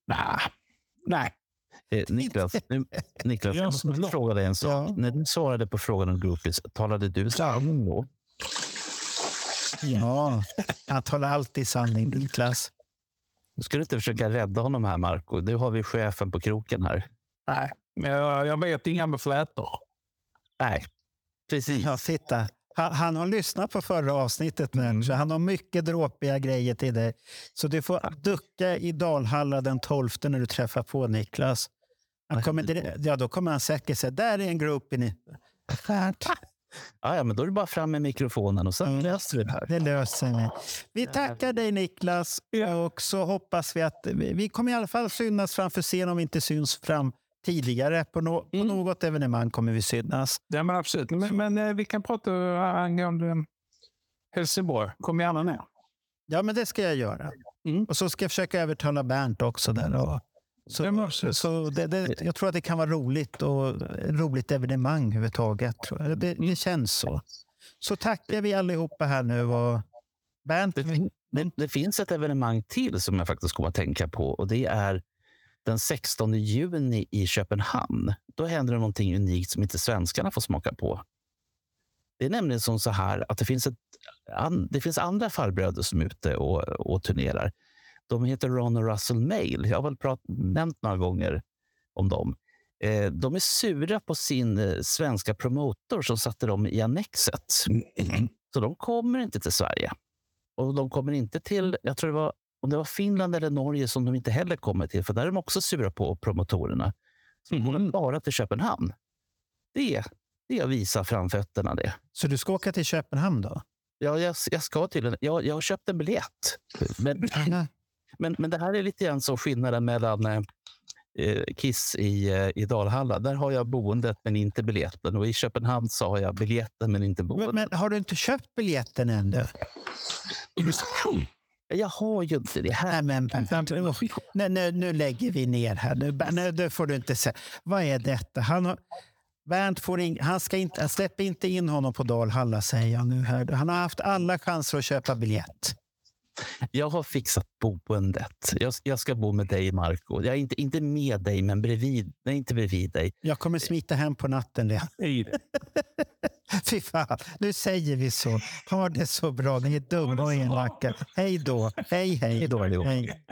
Nej. Nej. Eh, Niklas, nu, Niklas Jag jag måste fråga dig en sak. Ja. När du svarade på frågan om groupies, talade du sanning då? Ja, han talar alltid sanning, Niklas. Nu ska du inte försöka rädda honom här, Marco. Nu har vi chefen på kroken här. Nej. Men Jag, jag vet inga med flätor. Nej, precis. Ja, titta. Han, han har lyssnat på förra avsnittet nu, så han har mycket dråpiga grejer till dig. Så du får ducka i Dalhalla den 12 när du träffar på Niklas. Han kommer, ja, då kommer han säkert säga, där är en i Bernt. Ja, ja, men då är det bara fram med mikrofonen och sen Mm. löser vi det här. Det löser vi. Vi tackar dig Niklas och så hoppas vi att vi vi kommer i alla fall synas framför scen om vi inte syns fram tidigare. På, no, på något evenemang kommer vi synas. Ja, men absolut. Men, men eh, vi kan prata angående Helsingborg. Kom gärna ner. Ja, men det ska jag göra. Mm. Och så ska jag försöka övertala Bernt också. Där och, så, absolut. så det, det, jag tror att det kan vara roligt och ett roligt evenemang överhuvudtaget. Det, det känns så. Så tackar vi allihopa här nu. Och Bernt, Det, det, det finns ett evenemang till som jag faktiskt kommer att tänka på och det är den 16 juni i Köpenhamn. Då händer det någonting unikt som inte svenskarna får smaka på. Det är nämligen som så här att det finns, ett, an, det finns andra farbröder som är ute och, och turnerar. De heter Ron och Russell Mail. Jag har väl prat, nämnt några gånger om dem. Eh, de är sura på sin eh, svenska promotor som satte dem i Annexet. Så de kommer inte till Sverige. Och de kommer inte till, jag tror det var, om det var Finland eller Norge som de inte heller kommer till, för där är de också sura på promotorerna. Så de kommer bara till Köpenhamn. Det, det är att visa framfötterna det. så du ska åka till Köpenhamn då? Ja, jag, jag ska till en, jag, jag har köpt en biljett. Men, men, men det här är lite grann så skillnaden mellan eh, eh, Kiss i, eh, i Dalhalla. Där har jag boendet men inte biljetten. Och i Köpenhamn så har jag biljetten men inte boendet. Men, men har du inte köpt biljetten ännu? Jag har ju inte det här. Nej, men, nu, nu, nu lägger vi ner här. Nu, nu, nu får du inte säga. Vad är detta? Han har, Bernt får in, han ska inte, släpp inte in honom på Dalhalla, säger jag nu. Här. Han har haft alla chanser att köpa biljett. Jag har fixat boendet. Jag, jag ska bo med dig, Marco. Jag är inte, inte med dig, men bredvid. Nej, inte bredvid dig. Jag kommer smita hem på natten. Det. Fy fan, nu säger vi så. Ha det så bra. Ni är dumma och elaka. Hej då. Hej, hej. Hej då allihop. Hej.